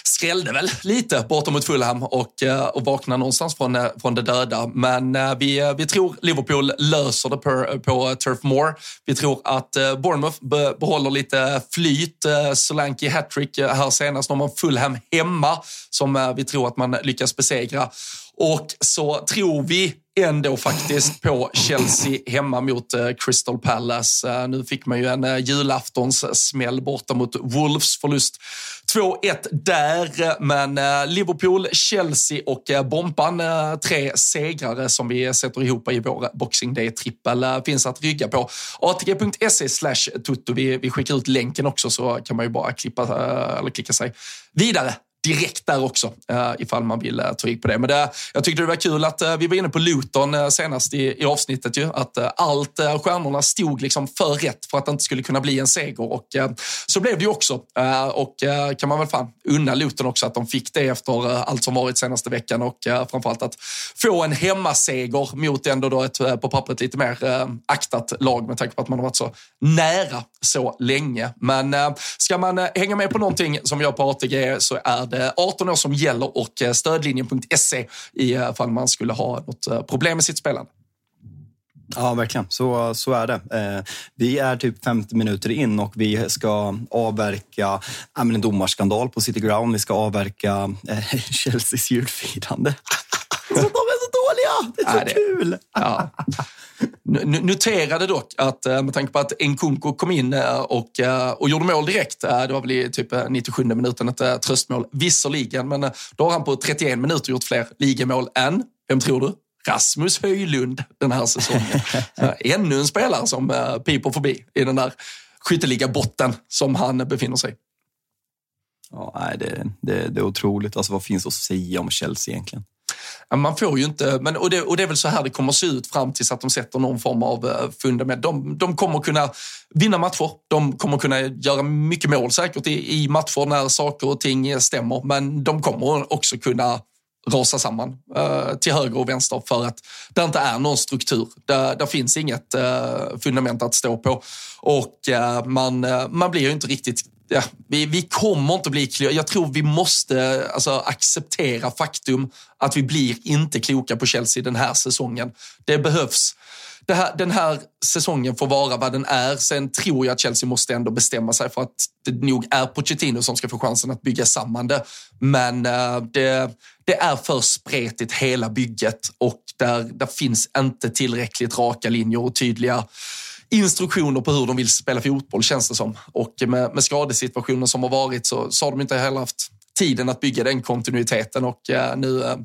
skrällde väl lite borta mot Fulham och, och vaknade någonstans från, från det döda. Men vi, vi tror Liverpool löser det på, på Turf Moor. Vi tror att Bournemouth behåller lite flyt. Solanke hattrick här senast. när har Fulham hemma som vi tror att man lyckas besegra. Och så tror vi ändå faktiskt på Chelsea hemma mot eh, Crystal Palace. Eh, nu fick man ju en eh, julaftonssmäll borta mot Wolves. Förlust 2-1 där, men Liverpool, Chelsea och Bompan, tre segrare som vi sätter ihop i vår Boxing Day-trippel, finns att rygga på. ATG.se slash tutto. Vi skickar ut länken också så kan man ju bara klippa, eller klicka sig vidare direkt där också, eh, ifall man vill eh, ta rygg på det. Men det, jag tyckte det var kul att vi var inne på Luton senast i, i avsnittet, ju, att allt stjärnorna stod liksom för rätt för att det inte skulle kunna bli en seger. Och så blev det ju också. och kan man väl fan unna Luton också att de fick det efter allt som varit senaste veckan och framförallt att få en hemmaseger mot ändå då ett på pappret lite mer aktat lag med tanke på att man har varit så nära så länge. Men ska man hänga med på någonting som vi gör på ATG så är det 18 år som gäller och stödlinjen.se i fall man skulle ha något problem med sitt spelande. Ja, verkligen. Så, så är det. Eh, vi är typ 50 minuter in och vi ska avverka äh, en domarskandal på City Ground. Vi ska avverka eh, (laughs) Chelseas julfirande. Är så! Det är så Nej, kul! (laughs) Ja. Noterade dock att med tanke på att Nkunku kom in och, och gjorde mål direkt, det var väl i typ 97 minuten ett tröstmål visserligen, men då har han på 31 minuter gjort fler ligamål än, vem tror du? Rasmus Höjlund den här säsongen. (laughs) Ännu en spelare som piper förbi i den där skytteliga-botten som han befinner sig. Ja, nej, det, det, det är otroligt. Alltså, vad finns att säga om Chelsea egentligen? Man får ju inte, men, och, det, och det är väl så här det kommer se ut fram tills att de sätter någon form av eh, fundament. De, de kommer kunna vinna matcher. De kommer kunna göra mycket mål säkert i, i matcher när saker och ting stämmer. Men de kommer också kunna rasa samman eh, till höger och vänster för att det inte är någon struktur. Det, det finns inget eh, fundament att stå på och eh, man, eh, man blir ju inte riktigt Ja, vi, vi kommer inte bli kloka. Jag tror vi måste alltså, acceptera faktum att vi blir inte kloka på Chelsea den här säsongen. Det behövs här, den här säsongen får vara vad den är. Sen tror jag att Chelsea måste ändå bestämma sig för att det nog är Pochettino som ska få chansen att bygga samman det. Men uh, det, det, är för spretigt hela bygget och där, där finns inte tillräckligt raka linjer och tydliga instruktioner på hur de vill spela fotboll känns det som. Och med, med skadesituationen som har varit så, så har de inte heller haft tiden att bygga den kontinuiteten och uh, nu uh,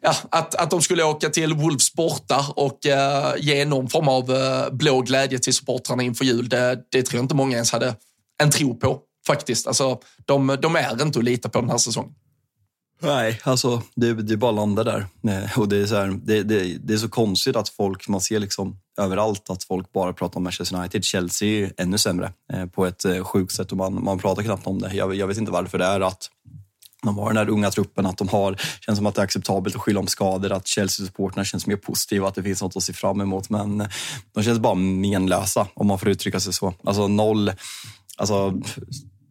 ja, att, att de skulle åka till Wolves borta och eh, ge någon form av eh, blå glädje till supportrarna inför jul, det, det tror jag inte många ens hade en tro på faktiskt. Alltså, de, de är inte att lita på den här säsongen. Nej, alltså det, det är bara landar där. Eh, och det, är så här, det, det, det, är så konstigt att folk, man ser liksom överallt att folk bara pratar om Manchester United. Chelsea är ännu sämre eh, på ett eh, sjukt sätt och man, man pratar knappt om det. Jag, jag vet inte varför det är att de har den här unga truppen, att de har, känns som att det är acceptabelt att skylla om skador, att Chelsea-supporterna känns mer positiva, att det finns något att se fram emot. Men de känns bara menlösa, om man får uttrycka sig så. Alltså noll, alltså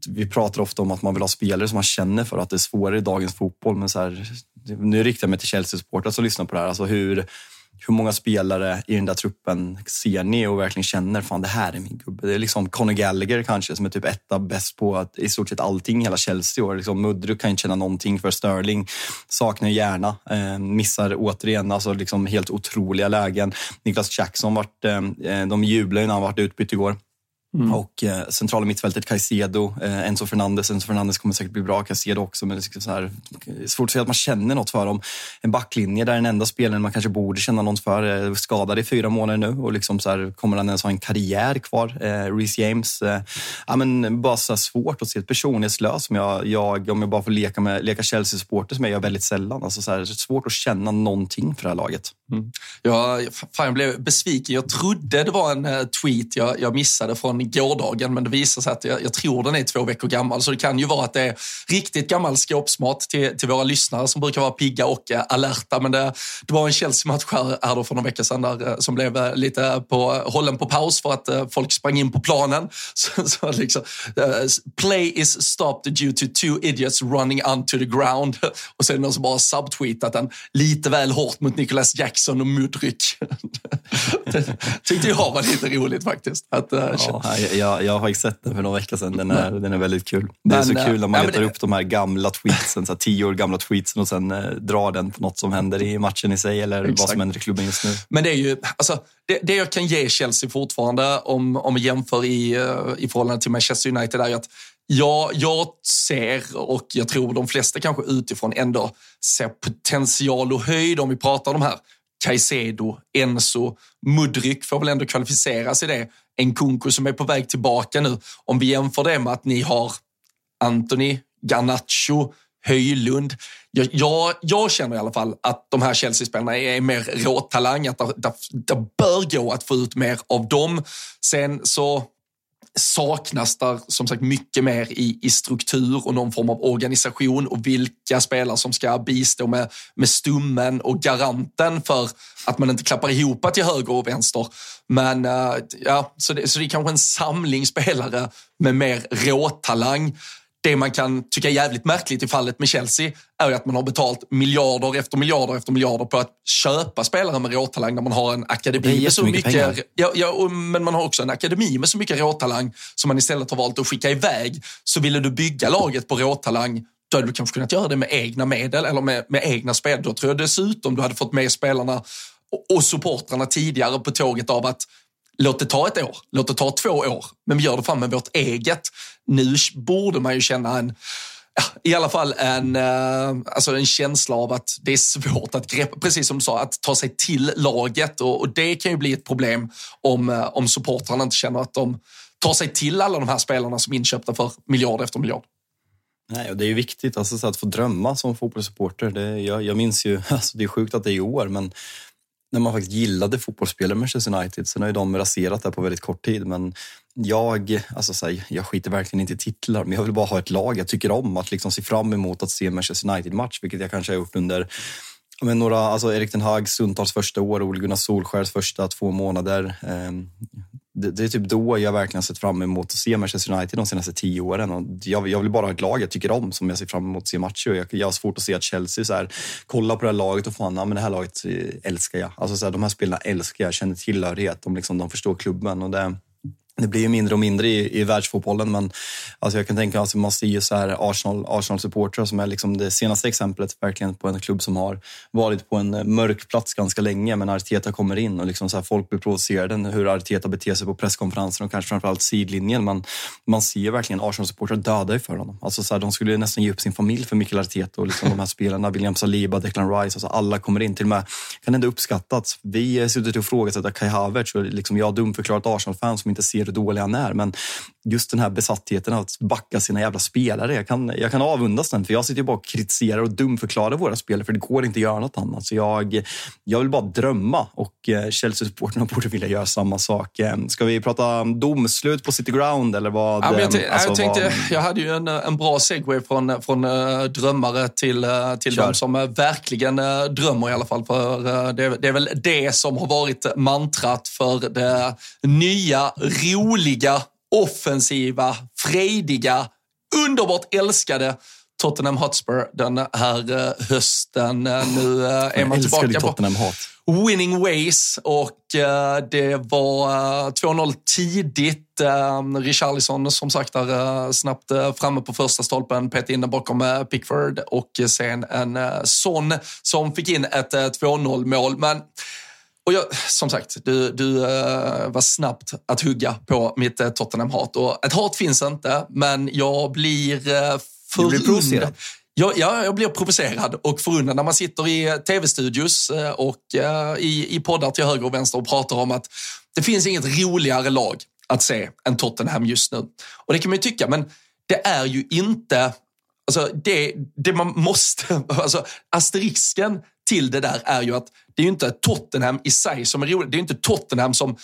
vi pratar ofta om att man vill ha spelare som man känner för att det är svårare i dagens fotboll. Men så här, nu riktar jag mig till Chelsea-supportrar som lyssnar på det här. Alltså hur, hur många spelare i den där truppen ser ni och verkligen känner fan det här är min gubbe? Det är liksom Conor Gallagher kanske som är typ etta bäst på att, i stort sett allting hela Chelsea år. Liksom Mudryk kan inte känna någonting för Sterling. Saknar hjärna. Eh, missar återigen alltså liksom helt otroliga lägen. Niklas Jackson vart, eh, eh de jublade när han varit utbytt igår. Mm. Och eh, centrala mittfältet Caicedo, eh, Enzo Fernandes. Enzo Fernandes kommer säkert bli bra, Caicedo också. Men det är så här, svårt att säga att man känner något för dem. En backlinje där den enda spelaren man kanske borde känna något för är skadad i fyra månader nu. Och liksom så här, kommer han ens ha en karriär kvar? Eh, Reece James. Eh, ja, men bara så svårt att se ett personlighetslös som jag, jag, om jag bara får leka, med, leka Chelsea-supporter som jag gör väldigt sällan. Alltså så här, svårt att känna någonting för det här laget. Mm. Ja, fan, jag blev besviken. Jag trodde det var en uh, tweet jag, jag missade från gårdagen, men det visar sig att jag, jag, tror den är två veckor gammal. Så det kan ju vara att det är riktigt gammal skåpsmat till, till våra lyssnare som brukar vara pigga och eh, alerta. Men det, det var en Chelsea-match här, här för några veckor sedan där, eh, som blev eh, lite på, hållen på paus för att folk sprang in på planen. (laughs) Så, så liksom, play is stopped due to two idiots running onto the ground. (laughs) Och sen någon som bara subtweetat den lite väl hårt mot Nicholas Jackson och Mudryk. (laughs) det tyckte jag var lite roligt faktiskt. Att, uh, ja, jag, jag har sett den för några veckor sedan. Den är, den är väldigt kul. Det är men, så kul när man letar det... upp de här gamla tweetsen, så här tio år gamla tweetsen och sen uh, drar den på något som händer i matchen i sig eller Exakt. vad som händer i klubben just nu. Men det är ju, alltså, det, det jag kan ge Chelsea fortfarande om, om vi jämför i, uh, i förhållande till Manchester United är ju att Ja, jag ser och jag tror de flesta kanske utifrån ändå ser potential och höjd om vi pratar om de här Caicedo, Enzo, Mudryk får väl ändå kvalificera sig det. En Kunku som är på väg tillbaka nu. Om vi jämför det med att ni har Anthony, Garnacho, Höjlund. Jag, jag, jag, känner i alla fall att de här Chelsea-spelarna är mer råtalang, att det, det, det bör gå att få ut mer av dem. Sen så saknas där som sagt mycket mer i, i struktur och någon form av organisation och vilka spelare som ska bistå med, med stummen och garanten för att man inte klappar ihop till höger och vänster. Men uh, ja, så det, så det är kanske en samling spelare med mer råtalang det man kan tycka är jävligt märkligt i fallet med Chelsea är att man har betalt miljarder efter miljarder efter miljarder på att köpa spelare med råtalang när man har en akademi med så mycket. Ja, ja, men man har också en akademi med så mycket råtalang som man istället har valt att skicka iväg. Så ville du bygga laget på råtalang då hade du kanske kunnat göra det med egna medel eller med, med egna spel. Då tror jag dessutom du hade fått med spelarna och, och supportrarna tidigare på tåget av att låt det ta ett år, låt det ta två år, men vi gör det fram med vårt eget. Nu borde man ju känna en i alla fall en, uh, alltså en känsla av att det är svårt att greppa, precis som du sa, att ta sig till laget och, och det kan ju bli ett problem om, uh, om supportrarna inte känner att de tar sig till alla de här spelarna som är inköpta för miljard efter miljard. Nej, och det är ju viktigt alltså, att få drömma som fotbollssupporter. Det, jag, jag minns ju, (laughs) alltså, det är sjukt att det är i år, men när man faktiskt gillade fotbollsspelare Manchester United. Sen har ju de raserat det på väldigt kort tid. Men jag, alltså här, jag skiter verkligen inte i titlar, men jag vill bara ha ett lag jag tycker om. Att liksom se fram emot att se en Manchester United-match, vilket jag kanske har gjort under men några, alltså Erik den Hag Sundtals första år, Ole Gunnar Solskjärs första två månader. Ehm, det, det, är typ då jag verkligen sett fram emot att se Manchester United de senaste tio åren. Och jag, jag vill bara ha ett lag jag tycker om som jag ser fram emot att se matcher. Jag, jag har svårt att se att Chelsea så här, kollar på det här laget och fan, ja, men det här laget eh, älskar jag. Alltså så här, de här spelarna älskar jag, känner tillhörighet. De, liksom, de förstår klubben. Och det, det blir ju mindre och mindre i, i världsfotbollen, men alltså jag kan tänka mig att man ser så här Arsenal, Arsenal-supportrar som är liksom det senaste exemplet verkligen på en klubb som har varit på en eh, mörk plats ganska länge, men Arteta kommer in och liksom så här, folk blir provocerade hur Arteta beter sig på presskonferenser och kanske framförallt sidlinjen. Man, man ser verkligen Arsenal-supportrar döda för honom. Alltså så här, de skulle nästan ge upp sin familj för Mikael Arteta och liksom de här spelarna, William Saliba, Declan Rice, alltså alla kommer in. Till och med kan ändå uppskattas. Vi har suttit och ifrågasatt Kai Havertz och liksom jag har dumförklarat Arsenal-fans som inte ser hur dålig han är. Men just den här besattheten av att backa sina jävla spelare. Jag kan, jag kan avundas den, för jag sitter ju bara och kritiserar och dumförklarar våra spelare, för det går inte att göra något annat. Så jag, jag vill bara drömma och eh, Chelsea-supportrarna (laughs) borde vilja göra samma sak. Eh, ska vi prata domslut på City Ground eller vad? Ja, jag, alltså, jag, tänkte, vad... jag hade ju en, en bra segway från, från uh, drömmare till, uh, till de som verkligen drömmer i alla fall. För det, det är väl det som har varit mantrat för det nya, roliga offensiva, frejdiga, underbart älskade Tottenham Hotspur den här eh, hösten. Eh, nu eh, är man tillbaka på winning ways och det var 2-0 tidigt. Richarlison som sagt där snabbt framme på första stolpen, petade in den bakom Pickford och sen en Son som fick in ett 2-0 mål. Men och jag, som sagt, du, du uh, var snabbt att hugga på mitt uh, Tottenham-hat. Och ett hat finns inte, men jag blir uh, förundrad. Ja, ja, jag blir provocerad och förundrad när man sitter i tv-studios och i, i poddar till höger och vänster och pratar om att det finns inget roligare lag att se än Tottenham just nu. Och det kan man ju tycka, men det är ju inte Alltså det, det man måste, (laughs) alltså asterisken till det där är ju att det är ju inte Tottenham i sig som är roligt. Det är inte Tottenham som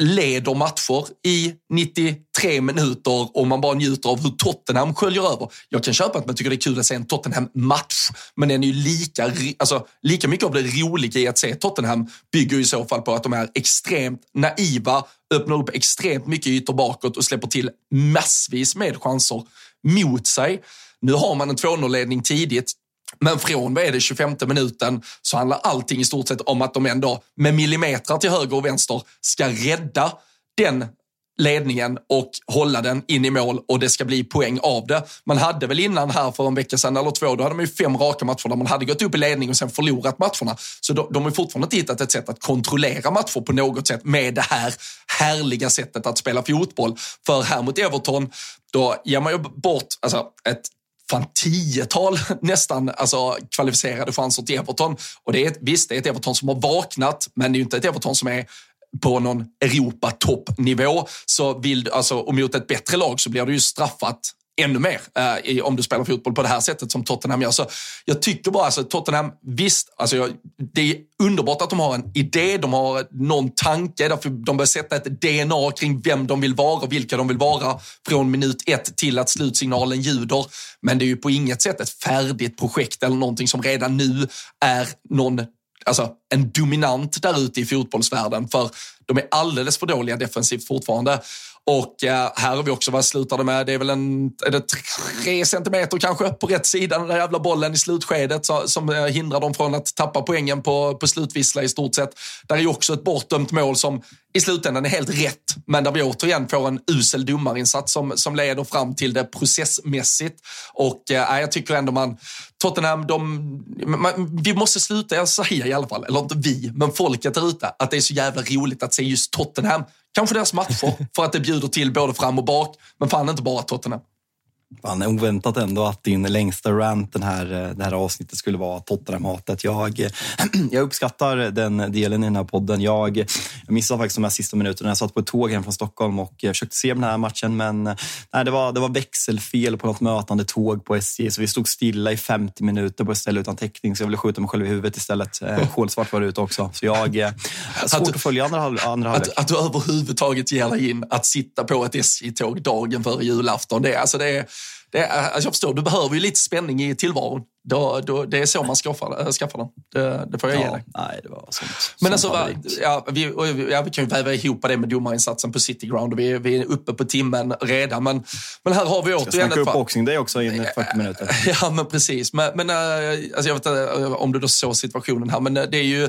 leder matcher i 93 minuter och man bara njuter av hur Tottenham sköljer över. Jag kan köpa att man tycker det är kul att se en Tottenham-match, men den är ju lika, alltså, lika mycket av det roliga i att se Tottenham bygger i så fall på att de är extremt naiva, öppnar upp extremt mycket ytor bakåt och släpper till massvis med chanser mot sig. Nu har man en 2-0-ledning tidigt. Men från vad är det, 25 minuten så handlar allting i stort sett om att de ändå med millimeter till höger och vänster ska rädda den ledningen och hålla den in i mål och det ska bli poäng av det. Man hade väl innan här för en vecka sedan eller två, då hade man ju fem raka matcher där man hade gått upp i ledning och sen förlorat matcherna. Så de, de har fortfarande inte hittat ett sätt att kontrollera matcher på något sätt med det här härliga sättet att spela fotboll. För här mot Everton, då ger man ju bort alltså, ett fan tiotal (laughs) nästan alltså, kvalificerade chanser till Everton. Och det är ett, visst, det är ett Everton som har vaknat, men det är ju inte ett Everton som är på någon Europa-toppnivå. Så vill, alltså, och mot ett bättre lag så blir du ju straffat ännu mer eh, om du spelar fotboll på det här sättet som Tottenham gör. Så jag tycker bara, alltså, Tottenham, visst, alltså, jag, det är underbart att de har en idé, de har någon tanke, därför de börjar sätta ett DNA kring vem de vill vara och vilka de vill vara från minut ett till att slutsignalen ljuder. Men det är ju på inget sätt ett färdigt projekt eller någonting som redan nu är någon alltså, en dominant där ute i fotbollsvärlden. För de är alldeles för dåliga defensivt fortfarande. Och eh, här har vi också vad slutade med, det är väl en, är det tre centimeter kanske på rätt sida den där jävla bollen i slutskedet så, som eh, hindrar dem från att tappa poängen på, på slutvissla i stort sett. Där är ju också ett bortdömt mål som i slutändan är helt rätt, men där vi återigen får en usel domarinsats som, som leder fram till det processmässigt. Och eh, jag tycker ändå man, Tottenham, de, man, vi måste sluta säga i alla fall, eller inte vi, men folket där ute, att det är så jävla roligt att se just Tottenham Kanske deras matcher för att det bjuder till både fram och bak, men fan inte bara Tottenham. Fan, oväntat ändå att din längsta rant den här, eh, det här avsnittet skulle vara Tottenham-hatet. Jag, (clears throat) jag uppskattar den delen i den här podden. Jag, jag missade faktiskt de här sista minuterna. Jag satt på ett tåg hem från Stockholm och försökte se den här matchen, men nej, det, var, det var växelfel på något mötande tåg på SJ, så vi stod stilla i 50 minuter på ett ställe utan täckning, så jag ville skjuta mig själv i huvudet istället. Eh, kolsvart var det ute också, så jag eh, svårt att, att följa andra, andra halvlek. Att, att du överhuvudtaget ger dig in att sitta på ett SJ-tåg dagen före julafton, det, alltså det är det alltså jag förstår, du behöver ju lite spänning i tillvaron. Då, då, det är så man skaffar, äh, skaffar den. Det, det får jag ja, ge dig. Nej, det var sånt, Men alltså, va, ja, vi, ja, vi kan ju väva ihop det med domarinsatsen på City Ground. Vi, vi är uppe på timmen redan. Men, men här har vi återigen... Ska upp boxing day också in 40 minuter. (laughs) Ja, men precis. Men, men alltså jag vet inte om du då såg situationen här, men det är ju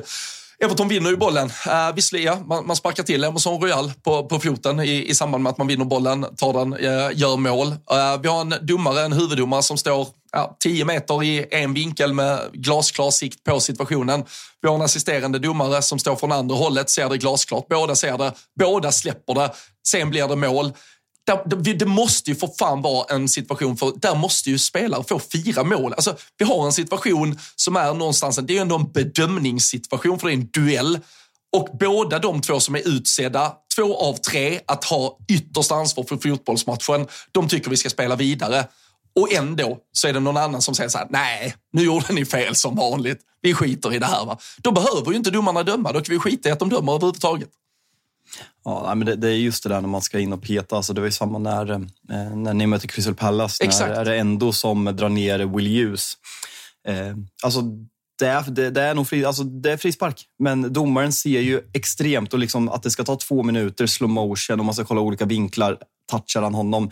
Everton vinner ju bollen. Uh, visserligen, ja, man, man sparkar till Emerson Royal på, på foten i, i samband med att man vinner bollen, tar den, uh, gör mål. Uh, vi har en domare, en huvuddomare som står ja, 10 meter i en vinkel med glasklar sikt på situationen. Vi har en assisterande domare som står från andra hållet, ser det glasklart. Båda ser det, båda släpper det. Sen blir det mål där, det måste ju för fan vara en situation, för där måste ju spelare få fyra mål. Alltså, vi har en situation som är någonstans, det är ju ändå en bedömningssituation för det är en duell. Och båda de två som är utsedda, två av tre, att ha yttersta ansvar för fotbollsmatchen, de tycker vi ska spela vidare. Och ändå så är det någon annan som säger så här, nej, nu gjorde ni fel som vanligt. Vi skiter i det här. Va? Då behöver ju inte domarna döma, då kan vi skita i att de dömer överhuvudtaget. Ja, men det, det, är just det där när man ska in och peta. Alltså det var ju samma när, eh, när ni mötte Crystal Palace. Exakt. När är det ändå som drar ner Will Hughes. Eh, alltså det är, det, det, är nog fri, alltså det är frispark, men domaren ser ju extremt och liksom att det ska ta två minuter slow motion och man ska kolla olika vinklar. Touchar han honom?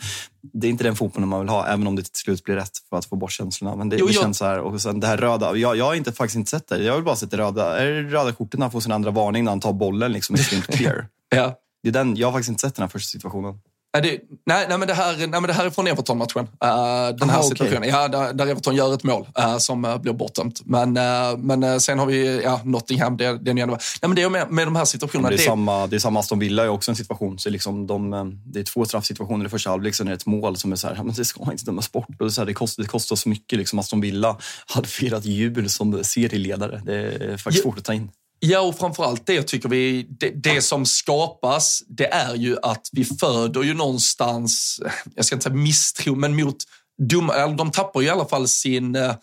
Det är inte den fotbollen man vill ha, även om det till slut blir rätt för att få bort känslorna. Men det, jo, det känns så här. Och sen det här röda. Jag, jag har inte, faktiskt inte sett det. Jag vill bara se det röda, är det röda kortet när han får sin andra varning när han tar bollen liksom, i clear. (laughs) ja. det är den, jag har faktiskt inte sett den här första situationen. Det, nej, nej, men det här, nej, men det här är från Everton-matchen. Uh, den här Aha, situationen. Okay. Ja, där, där, Everton gör ett mål uh, som uh, blir bortdömt. Men, men sen har vi ja, Nottingham. Det, det, är nej, men det är med, med de här situationerna. det, är det... Samma, det är samma Aston Villa är också en situation. Så liksom de, det är två straffsituationer i första halvlek. Sen är det ett mål som är så här, men det ska inte dömas bort. Och det, så här, det, kostar, det kostar så mycket. Liksom Aston Villa hade firat jul som serieledare. Det är faktiskt svårt att ta in. Ja, och framförallt det tycker vi, det, det, som skapas, det är ju att vi föder ju någonstans, jag ska inte säga misstro, men mot dumma, de tappar ju i alla fall sin, eh,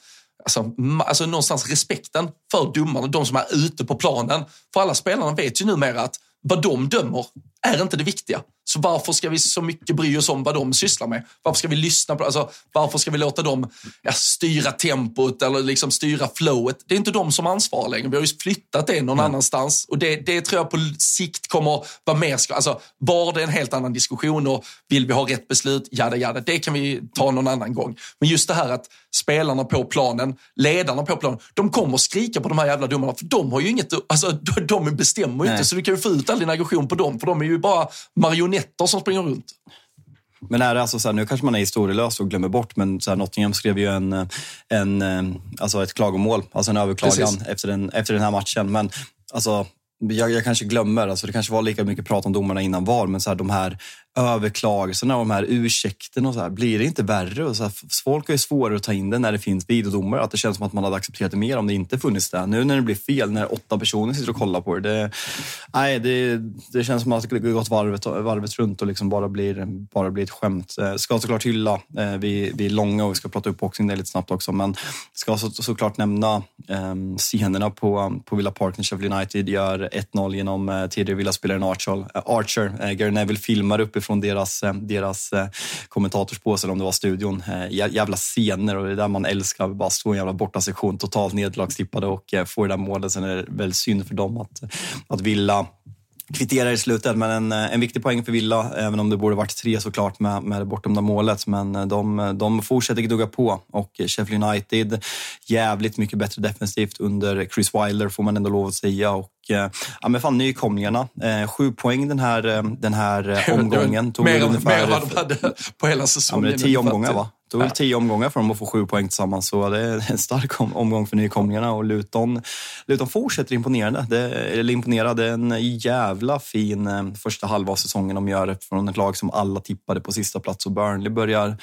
alltså, alltså någonstans respekten för domarna, de som är ute på planen. För alla spelarna vet ju numera att vad de dömer är inte det viktiga. Så varför ska vi så mycket bry oss om vad de sysslar med? Varför ska vi lyssna på alltså, Varför ska vi låta dem ja, styra tempot eller liksom styra flowet? Det är inte de som ansvarar längre. Vi har ju flyttat det någon mm. annanstans och det, det tror jag på sikt kommer vara mer... Alltså, var det en helt annan diskussion och vill vi ha rätt beslut? Jada, jada. Det kan vi ta någon annan gång. Men just det här att spelarna på planen, ledarna på planen, de kommer skrika på de här jävla domarna för de har ju inget... Alltså, de bestämmer ju inte så du kan ju få ut all din aggression på dem för de är ju bara marionetter som springer runt. Men är det alltså så här, nu kanske man är historielös och glömmer bort, men så här, Nottingham skrev ju en, en, alltså ett klagomål, alltså en överklagan efter den, efter den här matchen. Men alltså, jag, jag, kanske glömmer, alltså det kanske var lika mycket prat om domarna innan VAR, men så här, de här överklagelserna och de här ursäkterna och så här, blir det inte värre? Och så här, folk har ju svårare att ta in det när det finns videodomar. Att det känns som att man hade accepterat det mer om det inte funnits där. Nu när det blir fel, när åtta personer sitter och kollar på det. det nej, det, det känns som att det gått varvet, varvet runt och liksom bara blir, bara blir ett skämt. Eh, ska såklart hylla, eh, vi, vi är långa och vi ska prata upp boxning det lite snabbt också, men ska så, såklart nämna eh, scenerna på, på Villa Park när Sheffield United gör 1-0 genom eh, tidigare Villa-spelaren eh, Archer. Eh, Archer. Gary Neville filmar uppe från deras, eh, deras eh, kommentatorspåse, eller om det var studion. Eh, jävla scener och det är där man älskar. Bara stå i en jävla bortasektion, totalt nederlagstippade och få det där målet. Sen är det väldigt synd för dem att, att Villa kvitterar i slutet, men en, en viktig poäng för Villa, även om det borde varit tre såklart med, med det bortdömda målet. Men de, de fortsätter gnugga på och Sheffield United jävligt mycket bättre defensivt under Chris Wilder får man ändå lov att säga. Och ja, men fan, nykomlingarna. Eh, sju poäng den här, den här (laughs) omgången. Tog mer, ungefär, mer än vad de hade på hela säsongen. Ja, men tio omgångar va? Det tog ja. tio omgångar för dem att få sju poäng tillsammans. Så det är en stark omgång för nykomlingarna. Och Luton, Luton fortsätter imponerande. Det, eller imponera. Det är en jävla fin eh, första halva av säsongen de gör från ett lag som alla tippade på sista plats. Och Burnley börjar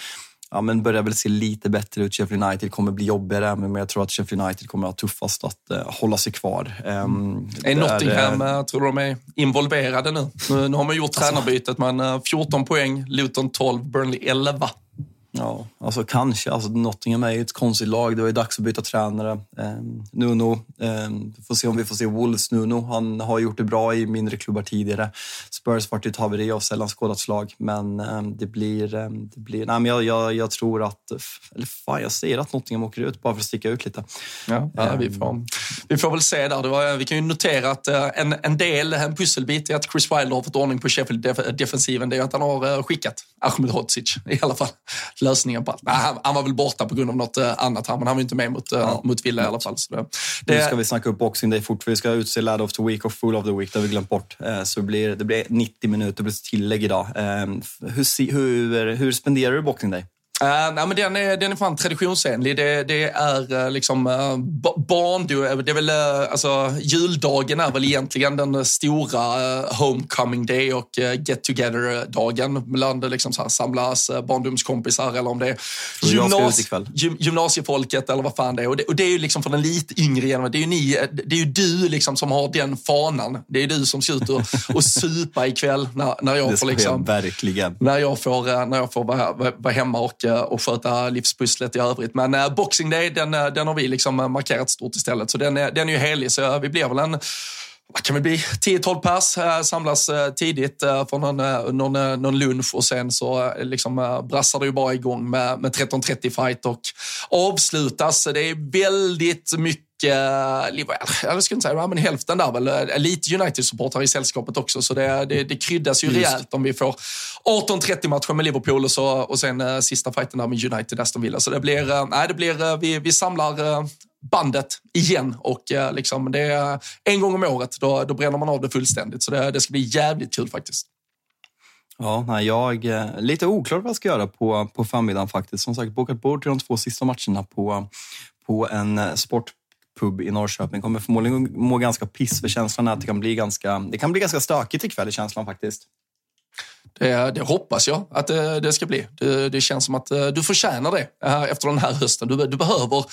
ja, men börjar väl se lite bättre ut. Sheffield United kommer bli jobbigare, men jag tror att Sheffield United kommer att ha tuffast att uh, hålla sig kvar. Um, är Nottingham, uh, tror du de är involverade nu? Nu, nu har man gjort alltså, tränarbytet, men uh, 14 poäng, Luton 12, Burnley 11. Ja, alltså kanske. Alltså Nottingham är ju ett konstigt lag. Det var ju dags att byta tränare. Eh, Nuno, eh, får se om vi får se Wolves Nuno. Han har gjort det bra i mindre klubbar tidigare. Spurs vart ett haveri av sällan skådat slag, men eh, det blir... Eh, det blir nej, men jag, jag, jag, tror att... Eller fan, jag säger att Nottingham åker ut bara för att sticka ut lite. Ja, ja vi, får, vi får väl se där. Var, vi kan ju notera att eh, en, en del, en pusselbit i att Chris Wilder har fått ordning på Sheffield-defensiven, det är att han har eh, skickat Ahmed Hodzic i alla fall lösningen på allt. Nej, han, han, var väl borta på grund av något uh, annat här, men han var inte med mot, uh, ja. mot Villa i alla fall. Så det, det... Nu ska vi snacka upp Boxing Day fort, för vi ska utse Lad of the Week och Fool of the Week. Det har vi glömt bort. Uh, så det blir, det blir 90 minuter plus tillägg idag. Hur, hur, hur spenderar du Boxing Day? Uh, nej, men den, är, den är fan traditionsenlig. Det, det är uh, liksom uh, barndom. Det är väl, uh, alltså, juldagen är väl egentligen den stora homecoming day och get together-dagen. Bland liksom, så här, samlas barndomskompisar eller om det är gymnas gym gymnasiefolket eller vad fan det är. Och det, och det är ju liksom för den lite yngre generationen. Det är ju, ni, det är ju du liksom som har den fanan. Det är du som ska ut och, och supa ikväll när, när jag får liksom, jag verkligen. När jag får, när jag får vara, vara hemma och och sköta livspusslet i övrigt. Men eh, Boxing Day, den, eh, den har vi liksom eh, markerat stort istället. Så den är, den är ju helig. Så eh, vi blir väl en vad kan det bli? 10-12 pers samlas tidigt för någon, någon, någon lunch och sen så liksom, brassar det ju bara igång med, med 13.30 fight och avslutas. Det är väldigt mycket jag skulle inte säga men hälften där väl, lite United-supportrar i sällskapet också. Så det, det, det kryddas ju Just. rejält om vi får 18-30 matcher med Liverpool och, så, och sen uh, sista fighten där med United-Aston Villa. Så det blir, uh, nej, det blir uh, vi, vi samlar bandet igen och liksom det är en gång om året, då, då bränner man av det fullständigt. Så det, det ska bli jävligt kul faktiskt. Ja, jag är lite oklar vad jag ska göra på, på förmiddagen faktiskt. Som sagt, bokat bord till de två sista matcherna på, på en sport pub i Norrköping. Kommer förmodligen må ganska piss för känslan är att det kan bli ganska, det kan bli ganska stökigt ikväll i känslan faktiskt. Det, det, hoppas jag att det, det ska bli. Det, det, känns som att eh, du förtjänar det eh, efter den här hösten. Du, du behöver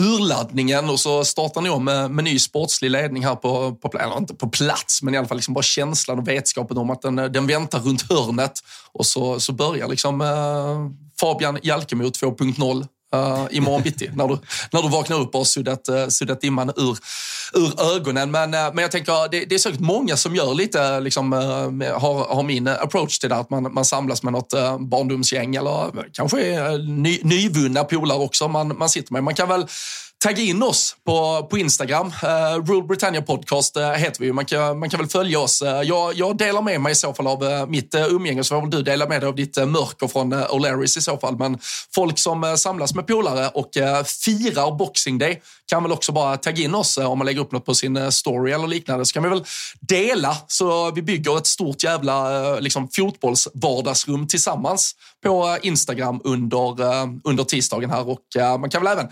urladdningen och så startar ni om med, med ny sportslig ledning här på, på, eller inte på plats, men i alla fall liksom bara känslan och vetskapen om att den, den väntar runt hörnet. Och så, så börjar liksom eh, Fabian Jalkemo 2.0 uh, imorgon bitti när du, när du vaknar upp och har suddat, uh, suddat dimman ur, ur ögonen. Men, uh, men jag tänker, det, det är säkert många som gör lite, liksom, uh, har, har min approach till det, att man, man samlas med något uh, barndomsgäng eller kanske ny, nyvunna polare också man, man sitter med. Man kan väl tagga in oss på, på Instagram. Uh, Rule Britannia Podcast uh, heter vi. Man kan, man kan väl följa oss. Uh, jag, jag delar med mig i så fall av uh, mitt uh, umgänge, så får väl du dela med dig av ditt uh, mörker från uh, O'Larrys i så fall. Men folk som uh, samlas med polare och uh, firar Boxing Day kan väl också bara tagga in oss om man lägger upp något på sin story eller liknande. Så kan vi väl dela så vi bygger ett stort jävla liksom, fotbollsvardagsrum tillsammans på Instagram under, under tisdagen här. Och man kan väl även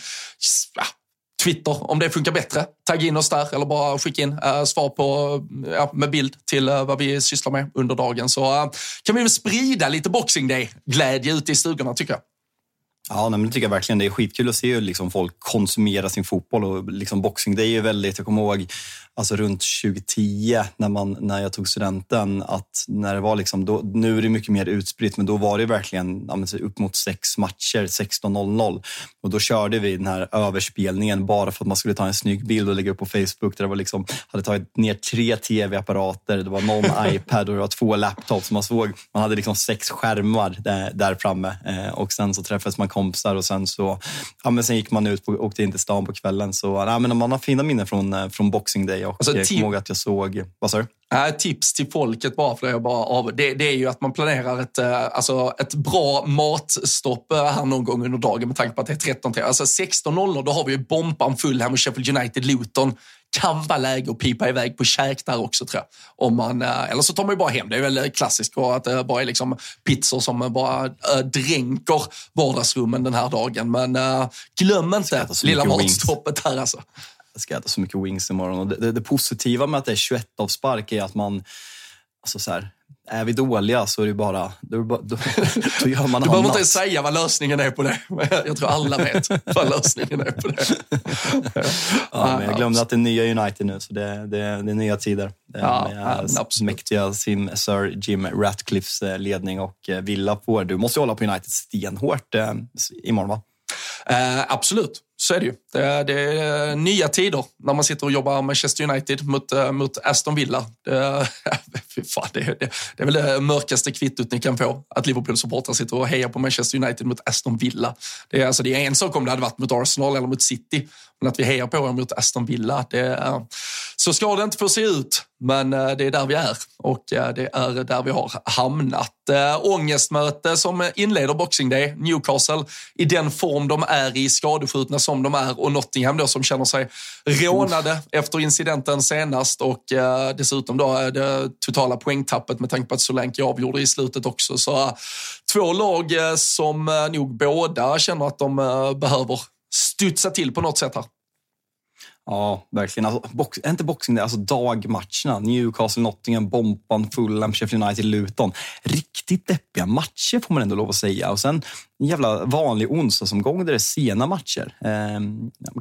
Twitter om det funkar bättre. Tagga in oss där eller bara skicka in äh, svar på, eh, ja, med bild till äh, vad vi sysslar med under dagen. Så äh, kan vi väl sprida lite Boxing Day-glädje ute i stugorna tycker jag. Ja, men det tycker jag verkligen. Det är skitkul att se hur liksom folk konsumerar sin fotboll. Och liksom boxing Day är väldigt, jag kommer ihåg alltså runt 2010 när, man, när jag tog studenten, att när det var liksom, då, nu är det mycket mer utspritt, men då var det verkligen ja, upp mot sex matcher, 16.00. Och då körde vi den här överspelningen bara för att man skulle ta en snygg bild och lägga upp på Facebook. Där det var liksom, hade tagit ner tre tv-apparater, det var någon (laughs) iPad och det var två laptops. Man, såg, man hade liksom sex skärmar där, där framme eh, och sen så träffades man kompisar och sen så ja, men sen gick man ut och åkte in till stan på kvällen. Så ja, men man har fina minnen från, eh, från Boxing Day och alltså, jag kommer ihåg att jag såg... Vad sa du? Äh, tips till folket bara för det, bara av, det, det är ju att man planerar ett, äh, alltså ett bra matstopp äh, här någon gång under dagen med tanke på att det är 13 Alltså 16.00 då har vi ju bomban full här med Sheffield United, Luton. Kan vara läge att pipa iväg på käk där också tror jag. Om man, äh, eller så tar man ju bara hem, det är väl klassiskt att det bara är liksom pizzor som bara dränker vardagsrummen den här dagen. Men glöm inte lilla matstoppet här alltså jag ska äta så mycket wings imorgon. Och det, det, det positiva med att det är 21 avspark är att man... Alltså så här, är vi dåliga så är det bara... Då, då, då, då gör man Du behöver inte säga vad lösningen är på det. (laughs) Jag tror alla vet vad lösningen är på det. (laughs) ja, men jag glömde att det är nya United nu, så det, det, det är nya tider. Ja, med mäktiga Sim, Sir Jim Ratcliffes eh, ledning och eh, Villa på. Du måste hålla på United stenhårt eh, imorgon, va? Eh, absolut. Så är det ju. Det är, det är, nya tider när man sitter och jobbar Manchester United mot, eh, mot Aston Villa. Det, (laughs) fan, det, det, det, är väl det mörkaste kvittot ni kan få. Att Liverpool-supportrar sitter och hejar på Manchester United mot Aston Villa. Det är, alltså, det är en sak om det hade varit mot Arsenal eller mot City. Men att vi hejar på er mot Aston Villa, det är, så ska det inte få se ut. Men eh, det är där vi är och eh, det är där vi har hamnat. Ångestmöte som inleder Boxing Day. Newcastle i den form de är i, skadeskjutna som de är och Nottingham då som känner sig rånade Uff. efter incidenten senast och dessutom då är det totala poängtappet med tanke på att Solanke avgjorde i slutet också. Så två lag som nog båda känner att de behöver studsa till på något sätt här. Ja, verkligen. Alltså, box, inte boxing, det är alltså dagmatcherna. Newcastle, Nottingham, Bompan, Fulham, Sheffield United, Luton. Riktigt deppiga matcher får man ändå lov att säga. Och sen en jävla vanlig onsdagsomgång där det är sena matcher. Eh,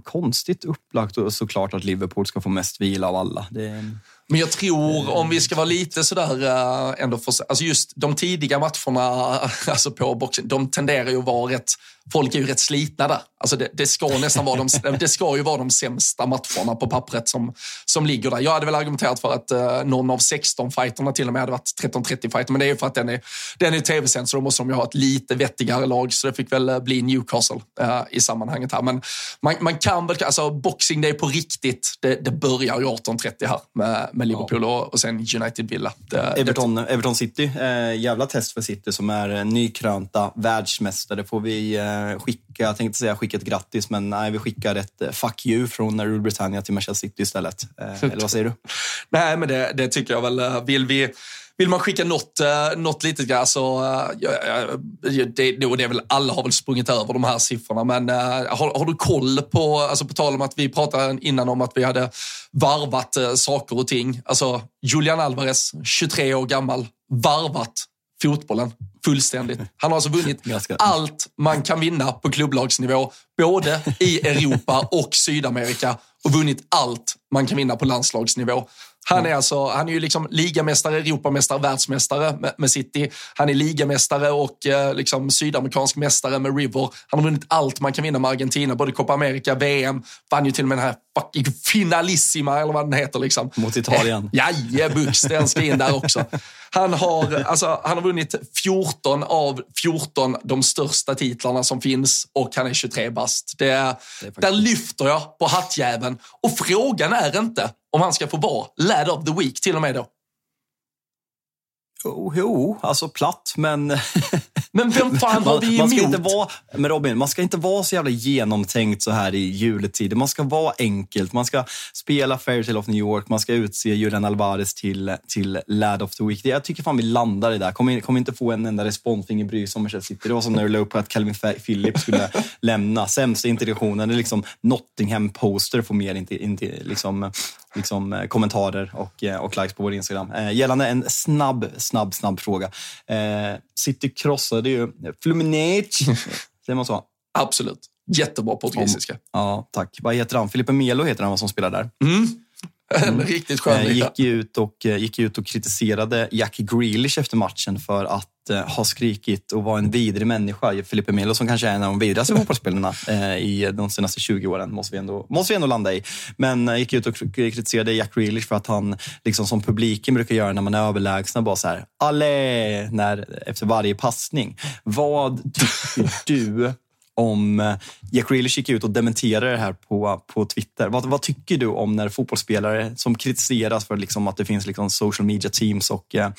konstigt upplagt och såklart att Liverpool ska få mest vila av alla. Det, men jag tror, om vi ska vara lite sådär eh, ändå för, alltså just de tidiga matcherna (laughs) alltså på boxen, de tenderar ju att vara rätt, folk är ju rätt slitna där. Alltså det, det, ska nästan vara de, (laughs) det ska ju vara de sämsta matcherna på pappret som, som ligger där. Jag hade väl argumenterat för att uh, någon av 16 fighterna till och med hade varit 13-30 fighter, men det är ju för att den är, den är tv-sänd så då måste de ju ha ett lite vettigare lag, så det fick väl eh, bli Newcastle uh, i sammanhanget här. Men man, man kan väl, alltså boxing det är på riktigt, det, det börjar ju 18.30 här med med Liverpool ja. och, och sen United Villa. Det, Everton. Everton City, eh, jävla test för City som är nykrönta världsmästare. får vi eh, skicka, jag tänkte säga skicka ett grattis, men nej, vi skickar ett eh, fuck you från Rule Britannia till Manchester City istället. Eh, (laughs) eller vad säger du? nej, men det, det tycker jag väl. Eh, vill vi vill man skicka något, något litet grann så, det, det, det är väl, alla har väl sprungit över de här siffrorna, men har, har, du koll på, alltså på tal om att vi pratade innan om att vi hade varvat saker och ting. Alltså Julian Alvarez, 23 år gammal, varvat fotbollen fullständigt. Han har alltså vunnit (laughs) allt man kan vinna på klubblagsnivå, både i Europa och Sydamerika och vunnit allt man kan vinna på landslagsnivå. Han är, alltså, han är ju liksom ligamästare, Europamästare, världsmästare med, City. Han är ligamästare och eh, liksom sydamerikansk mästare med River. Han har vunnit allt man kan vinna med Argentina, både Copa America, VM. Vann ju till och med den här fucking finalissima, eller vad den heter. Liksom. Mot Italien. (laughs) Jajebux, den ska in där också. Han har, alltså, han har vunnit 14 av 14 de största titlarna som finns och han är 23 bast. Det, det där lyfter jag på hattjäveln. Och frågan är inte om han ska få vara lad of the week till och med då. Jo, jo, alltså platt, men... (laughs) men vem fan har vi emot? Man ska inte vara, men Robin, man ska inte vara så jävla genomtänkt så här i juletid. Man ska vara enkelt. Man ska spela Fairytale of New York. Man ska utse Julian Alvarez till, till Lad of the Week. Jag tycker fan vi landar i det där. Kommer kom inte få en enda responsfinger bry sig om Manchester City. Det var som när du la upp att Calvin Phillips skulle (laughs) lämna. Sämsta integrationen. Det är liksom Nottingham-poster får mer inte, inte, liksom, liksom, eh, kommentarer och, eh, och likes på vår Instagram. Eh, gällande en snabb, snabb, snabb fråga. City krossade ju Fluminense, (laughs) säger man så? Absolut. Jättebra portugisiska. Om, ja, tack. Vad heter han? Filipe Melo heter han som spelar där. Mm. Mm. (laughs) Riktigt skön gick, ut och, gick ut och kritiserade Jack Grealish efter matchen för att eh, ha skrikit och vara en vidrig människa. Filipe Melo som kanske är en av de vidrigaste fotbollsspelarna (laughs) eh, i de senaste 20 åren, måste vi ändå, måste vi ändå landa i. Men eh, gick ut och kritiserade Jack Grealish för att han, liksom som publiken brukar göra när man är överlägsna, bara så här, allé, när, efter varje passning. Vad tycker (laughs) du om eh, Jack Grealish gick ut och dementerade det här på, på Twitter. Vad, vad tycker du om när fotbollsspelare som kritiseras för liksom att det finns liksom social media teams och, eh,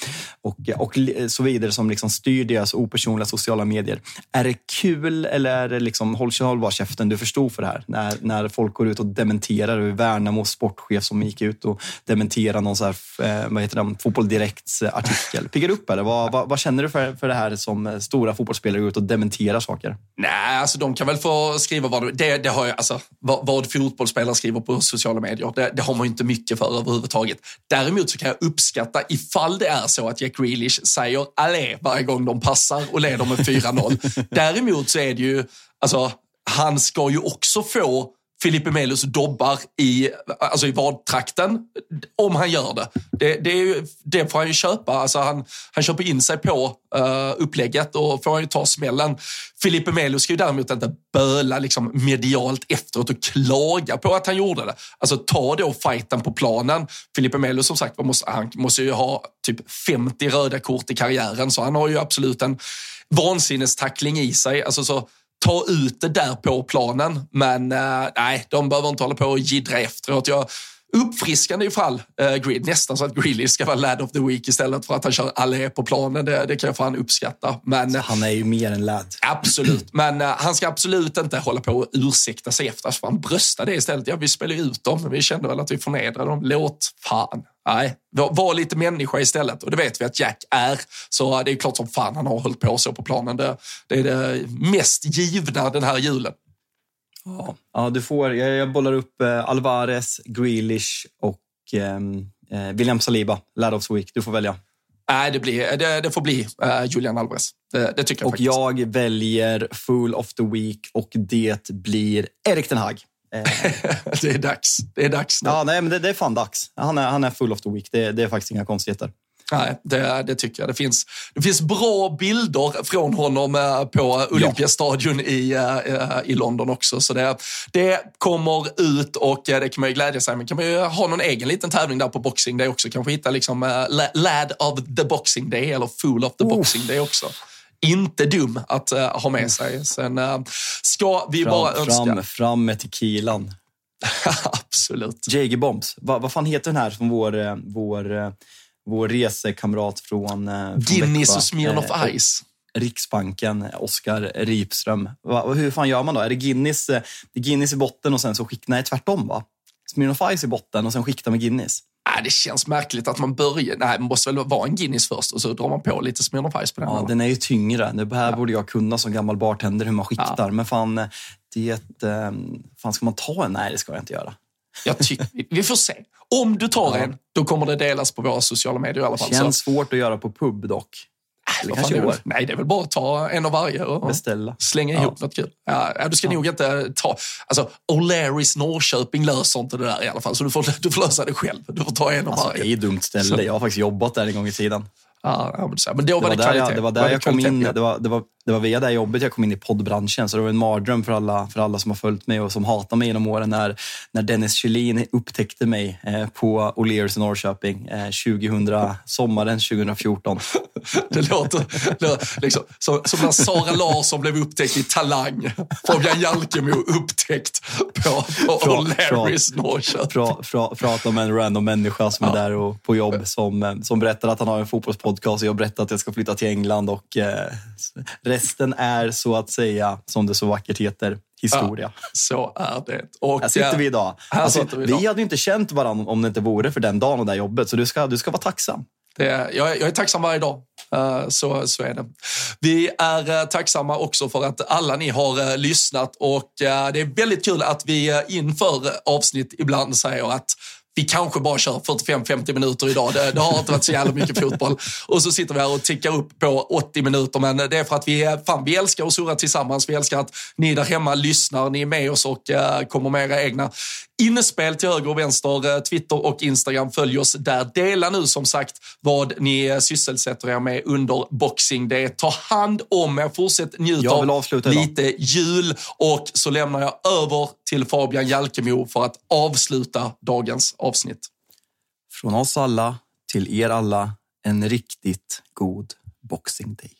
och, eh, och så vidare som liksom styr deras opersonliga sociala medier. Är det kul eller är det liksom, håll, håll bara käften, du förstod för det här. När, när folk går ut och dementerar. Värnamos sportchef som gick ut och dementerade någon så här, vad heter det, Fotboll Direkts artikel. Piggar upp eller? Vad, vad, vad, känner du för, för det här som stora fotbollsspelare går ut och dementerar saker? Nej, alltså de kan väl få skriva vad det, det har jag, alltså, vad, vad fotbollsspelare skriver på sociala medier, det, det har man ju inte mycket för överhuvudtaget. Däremot så kan jag uppskatta ifall det är så att Jack Grealish säger allé varje gång de passar och leder med (laughs) 4-0. Däremot så är det ju, alltså, han ska ju också få Filipe Melos dobbar i, alltså i vadtrakten, om han gör det. Det, det, det får han ju köpa. Alltså han, han köper in sig på uh, upplägget och får han ju ta smällen. Filipe Melo ska ju däremot inte böla liksom medialt efteråt och klaga på att han gjorde det. Alltså ta då fighten på planen. Filipe Melo som sagt måste, han måste ju ha typ 50 röda kort i karriären så han har ju absolut en vansinnestackling i sig. Alltså så, ta ut det där på planen. Men eh, nej, de behöver inte hålla på och jiddra efteråt. Jag, uppfriskande ifall uh, Grid, nästan så att Grealish ska vara lad of the week istället för att han kör Allé på planen. Det, det kan jag fan uppskatta. Men, han är ju mer än lad. Absolut, men uh, han ska absolut inte hålla på och ursäkta sig efter. För han bröstade det istället. Ja, vi spelar ut dem, men vi kände väl att vi förnedrade dem. Låt fan. Nej, var, var, lite människa istället. Och det vet vi att Jack är. Så det är klart som fan han har hållit på så på planen. Det, det är det mest givna den här julen. Ja, ja du får, jag, jag bollar upp eh, Alvarez, Grealish och ehm, eh, William Saliba, Lad of the Week. Du får välja. Nej, det, blir, det, det får bli uh, Julian Alvarez. Det, det, tycker jag Och faktiskt. jag väljer Full of the Week och det blir Erik Den Hag. Eh. (laughs) det är dags. Det är dags nu. Ja, nej, men det, det, är fan dags. Han är, han är full of the week. Det, det är faktiskt inga konstigheter. Nej, det, det, tycker jag. Det finns, det finns bra bilder från honom eh, på Olympiastadion ja. i, uh, i London också. Så det, det kommer ut och det kan man ju glädja sig med. kan man ju ha någon egen liten tävling där på Boxing Day också. Kanske hitta liksom Lad of the Boxing Day eller Fool of the oh. Boxing Day också inte dum att uh, ha med sig. Sen uh, ska vi fram, bara önska... Fram, fram med tequilan. (laughs) Absolut. Jager Bombs. Vad, vad fan heter den här som vår, vår vår resekamrat från, eh, Guinness och Smirnoff eh, Ice. Riksbanken, Oskar Ripström. Va, hur fan gör man då? Är det Guinness, eh, det Guinness i botten och sen så skickar... Nej, tvärtom va? Smirnoff Ice i botten och sen skiktar med Guinness. Nej, det känns märkligt att man börjar... Nej, det måste väl vara en Guinness först och så drar man på lite Smirnoff Ice på den. Ja, eller? den är ju tyngre. Det här ja. borde jag kunna som gammal bartender hur man skiktar. Ja. Men fan, det... Fan, ska man ta en? Nej, det ska jag inte göra. Jag tycker, vi får se. Om du tar en, då kommer det delas på våra sociala medier i alla fall. Känns så. svårt att göra på pub dock. Eller kanske det, nej, det är väl bara att ta en av varje och Beställa. slänga ihop ja. något kul. Ja, du ska ja. nog inte ta... Alltså, O'Larrys Norrköping löser inte det där i alla fall, så du får, du får lösa det själv. Du får ta en av alltså, varje. Det är ett dumt ställe. Så. Jag har faktiskt jobbat där en gång i tiden. Ja, men då var det, det var kvalitet. Jag, det var där var jag kom in. Det var, det, var, det var via det jobbet jag kom in i poddbranschen. Så det var en mardröm för alla, för alla som har följt mig och som hatar mig genom åren när, när Dennis Kjellin upptäckte mig eh, på O'Lears i Norrköping eh, 2000, sommaren 2014. (laughs) det låter, liksom, som, som när Sara Larsson blev upptäckt i Talang. Fabian Jalkemo upptäckt på, på O'Learys Norrköping. Prata om en random människa som ja. är där och på jobb som, eh, som berättar att han har en fotbollspodcast och jag berättar att jag ska flytta till England och eh, resten är så att säga, som det så vackert heter, historia. Ja, så är det. Och här sitter vi idag. Alltså, vi, idag. vi hade inte känt varandra om det inte vore för den dagen och det jobbet, så du ska, du ska vara tacksam. Det, jag, jag är tacksam varje dag. Uh, så, så är det. Vi är uh, tacksamma också för att alla ni har lyssnat och det är väldigt kul att vi inför avsnitt ibland säger att vi kanske bara kör 45-50 minuter idag. Det, det, har inte varit så jävla mycket fotboll. Och så sitter vi här och tickar upp på 80 minuter. Men det är för att vi, fan, vi älskar att surra tillsammans. Vi älskar att ni där hemma lyssnar, ni är med oss och uh, kommer med era egna inspel till höger och vänster. Uh, Twitter och Instagram. Följ oss där. Dela nu som sagt vad ni sysselsätter er med under Boxing Day. Ta hand om er. Fortsätt njuta av lite idag. jul. Och så lämnar jag över till Fabian Jalkemo för att avsluta dagens avsnitt. Från oss alla till er alla, en riktigt god Boxing Day.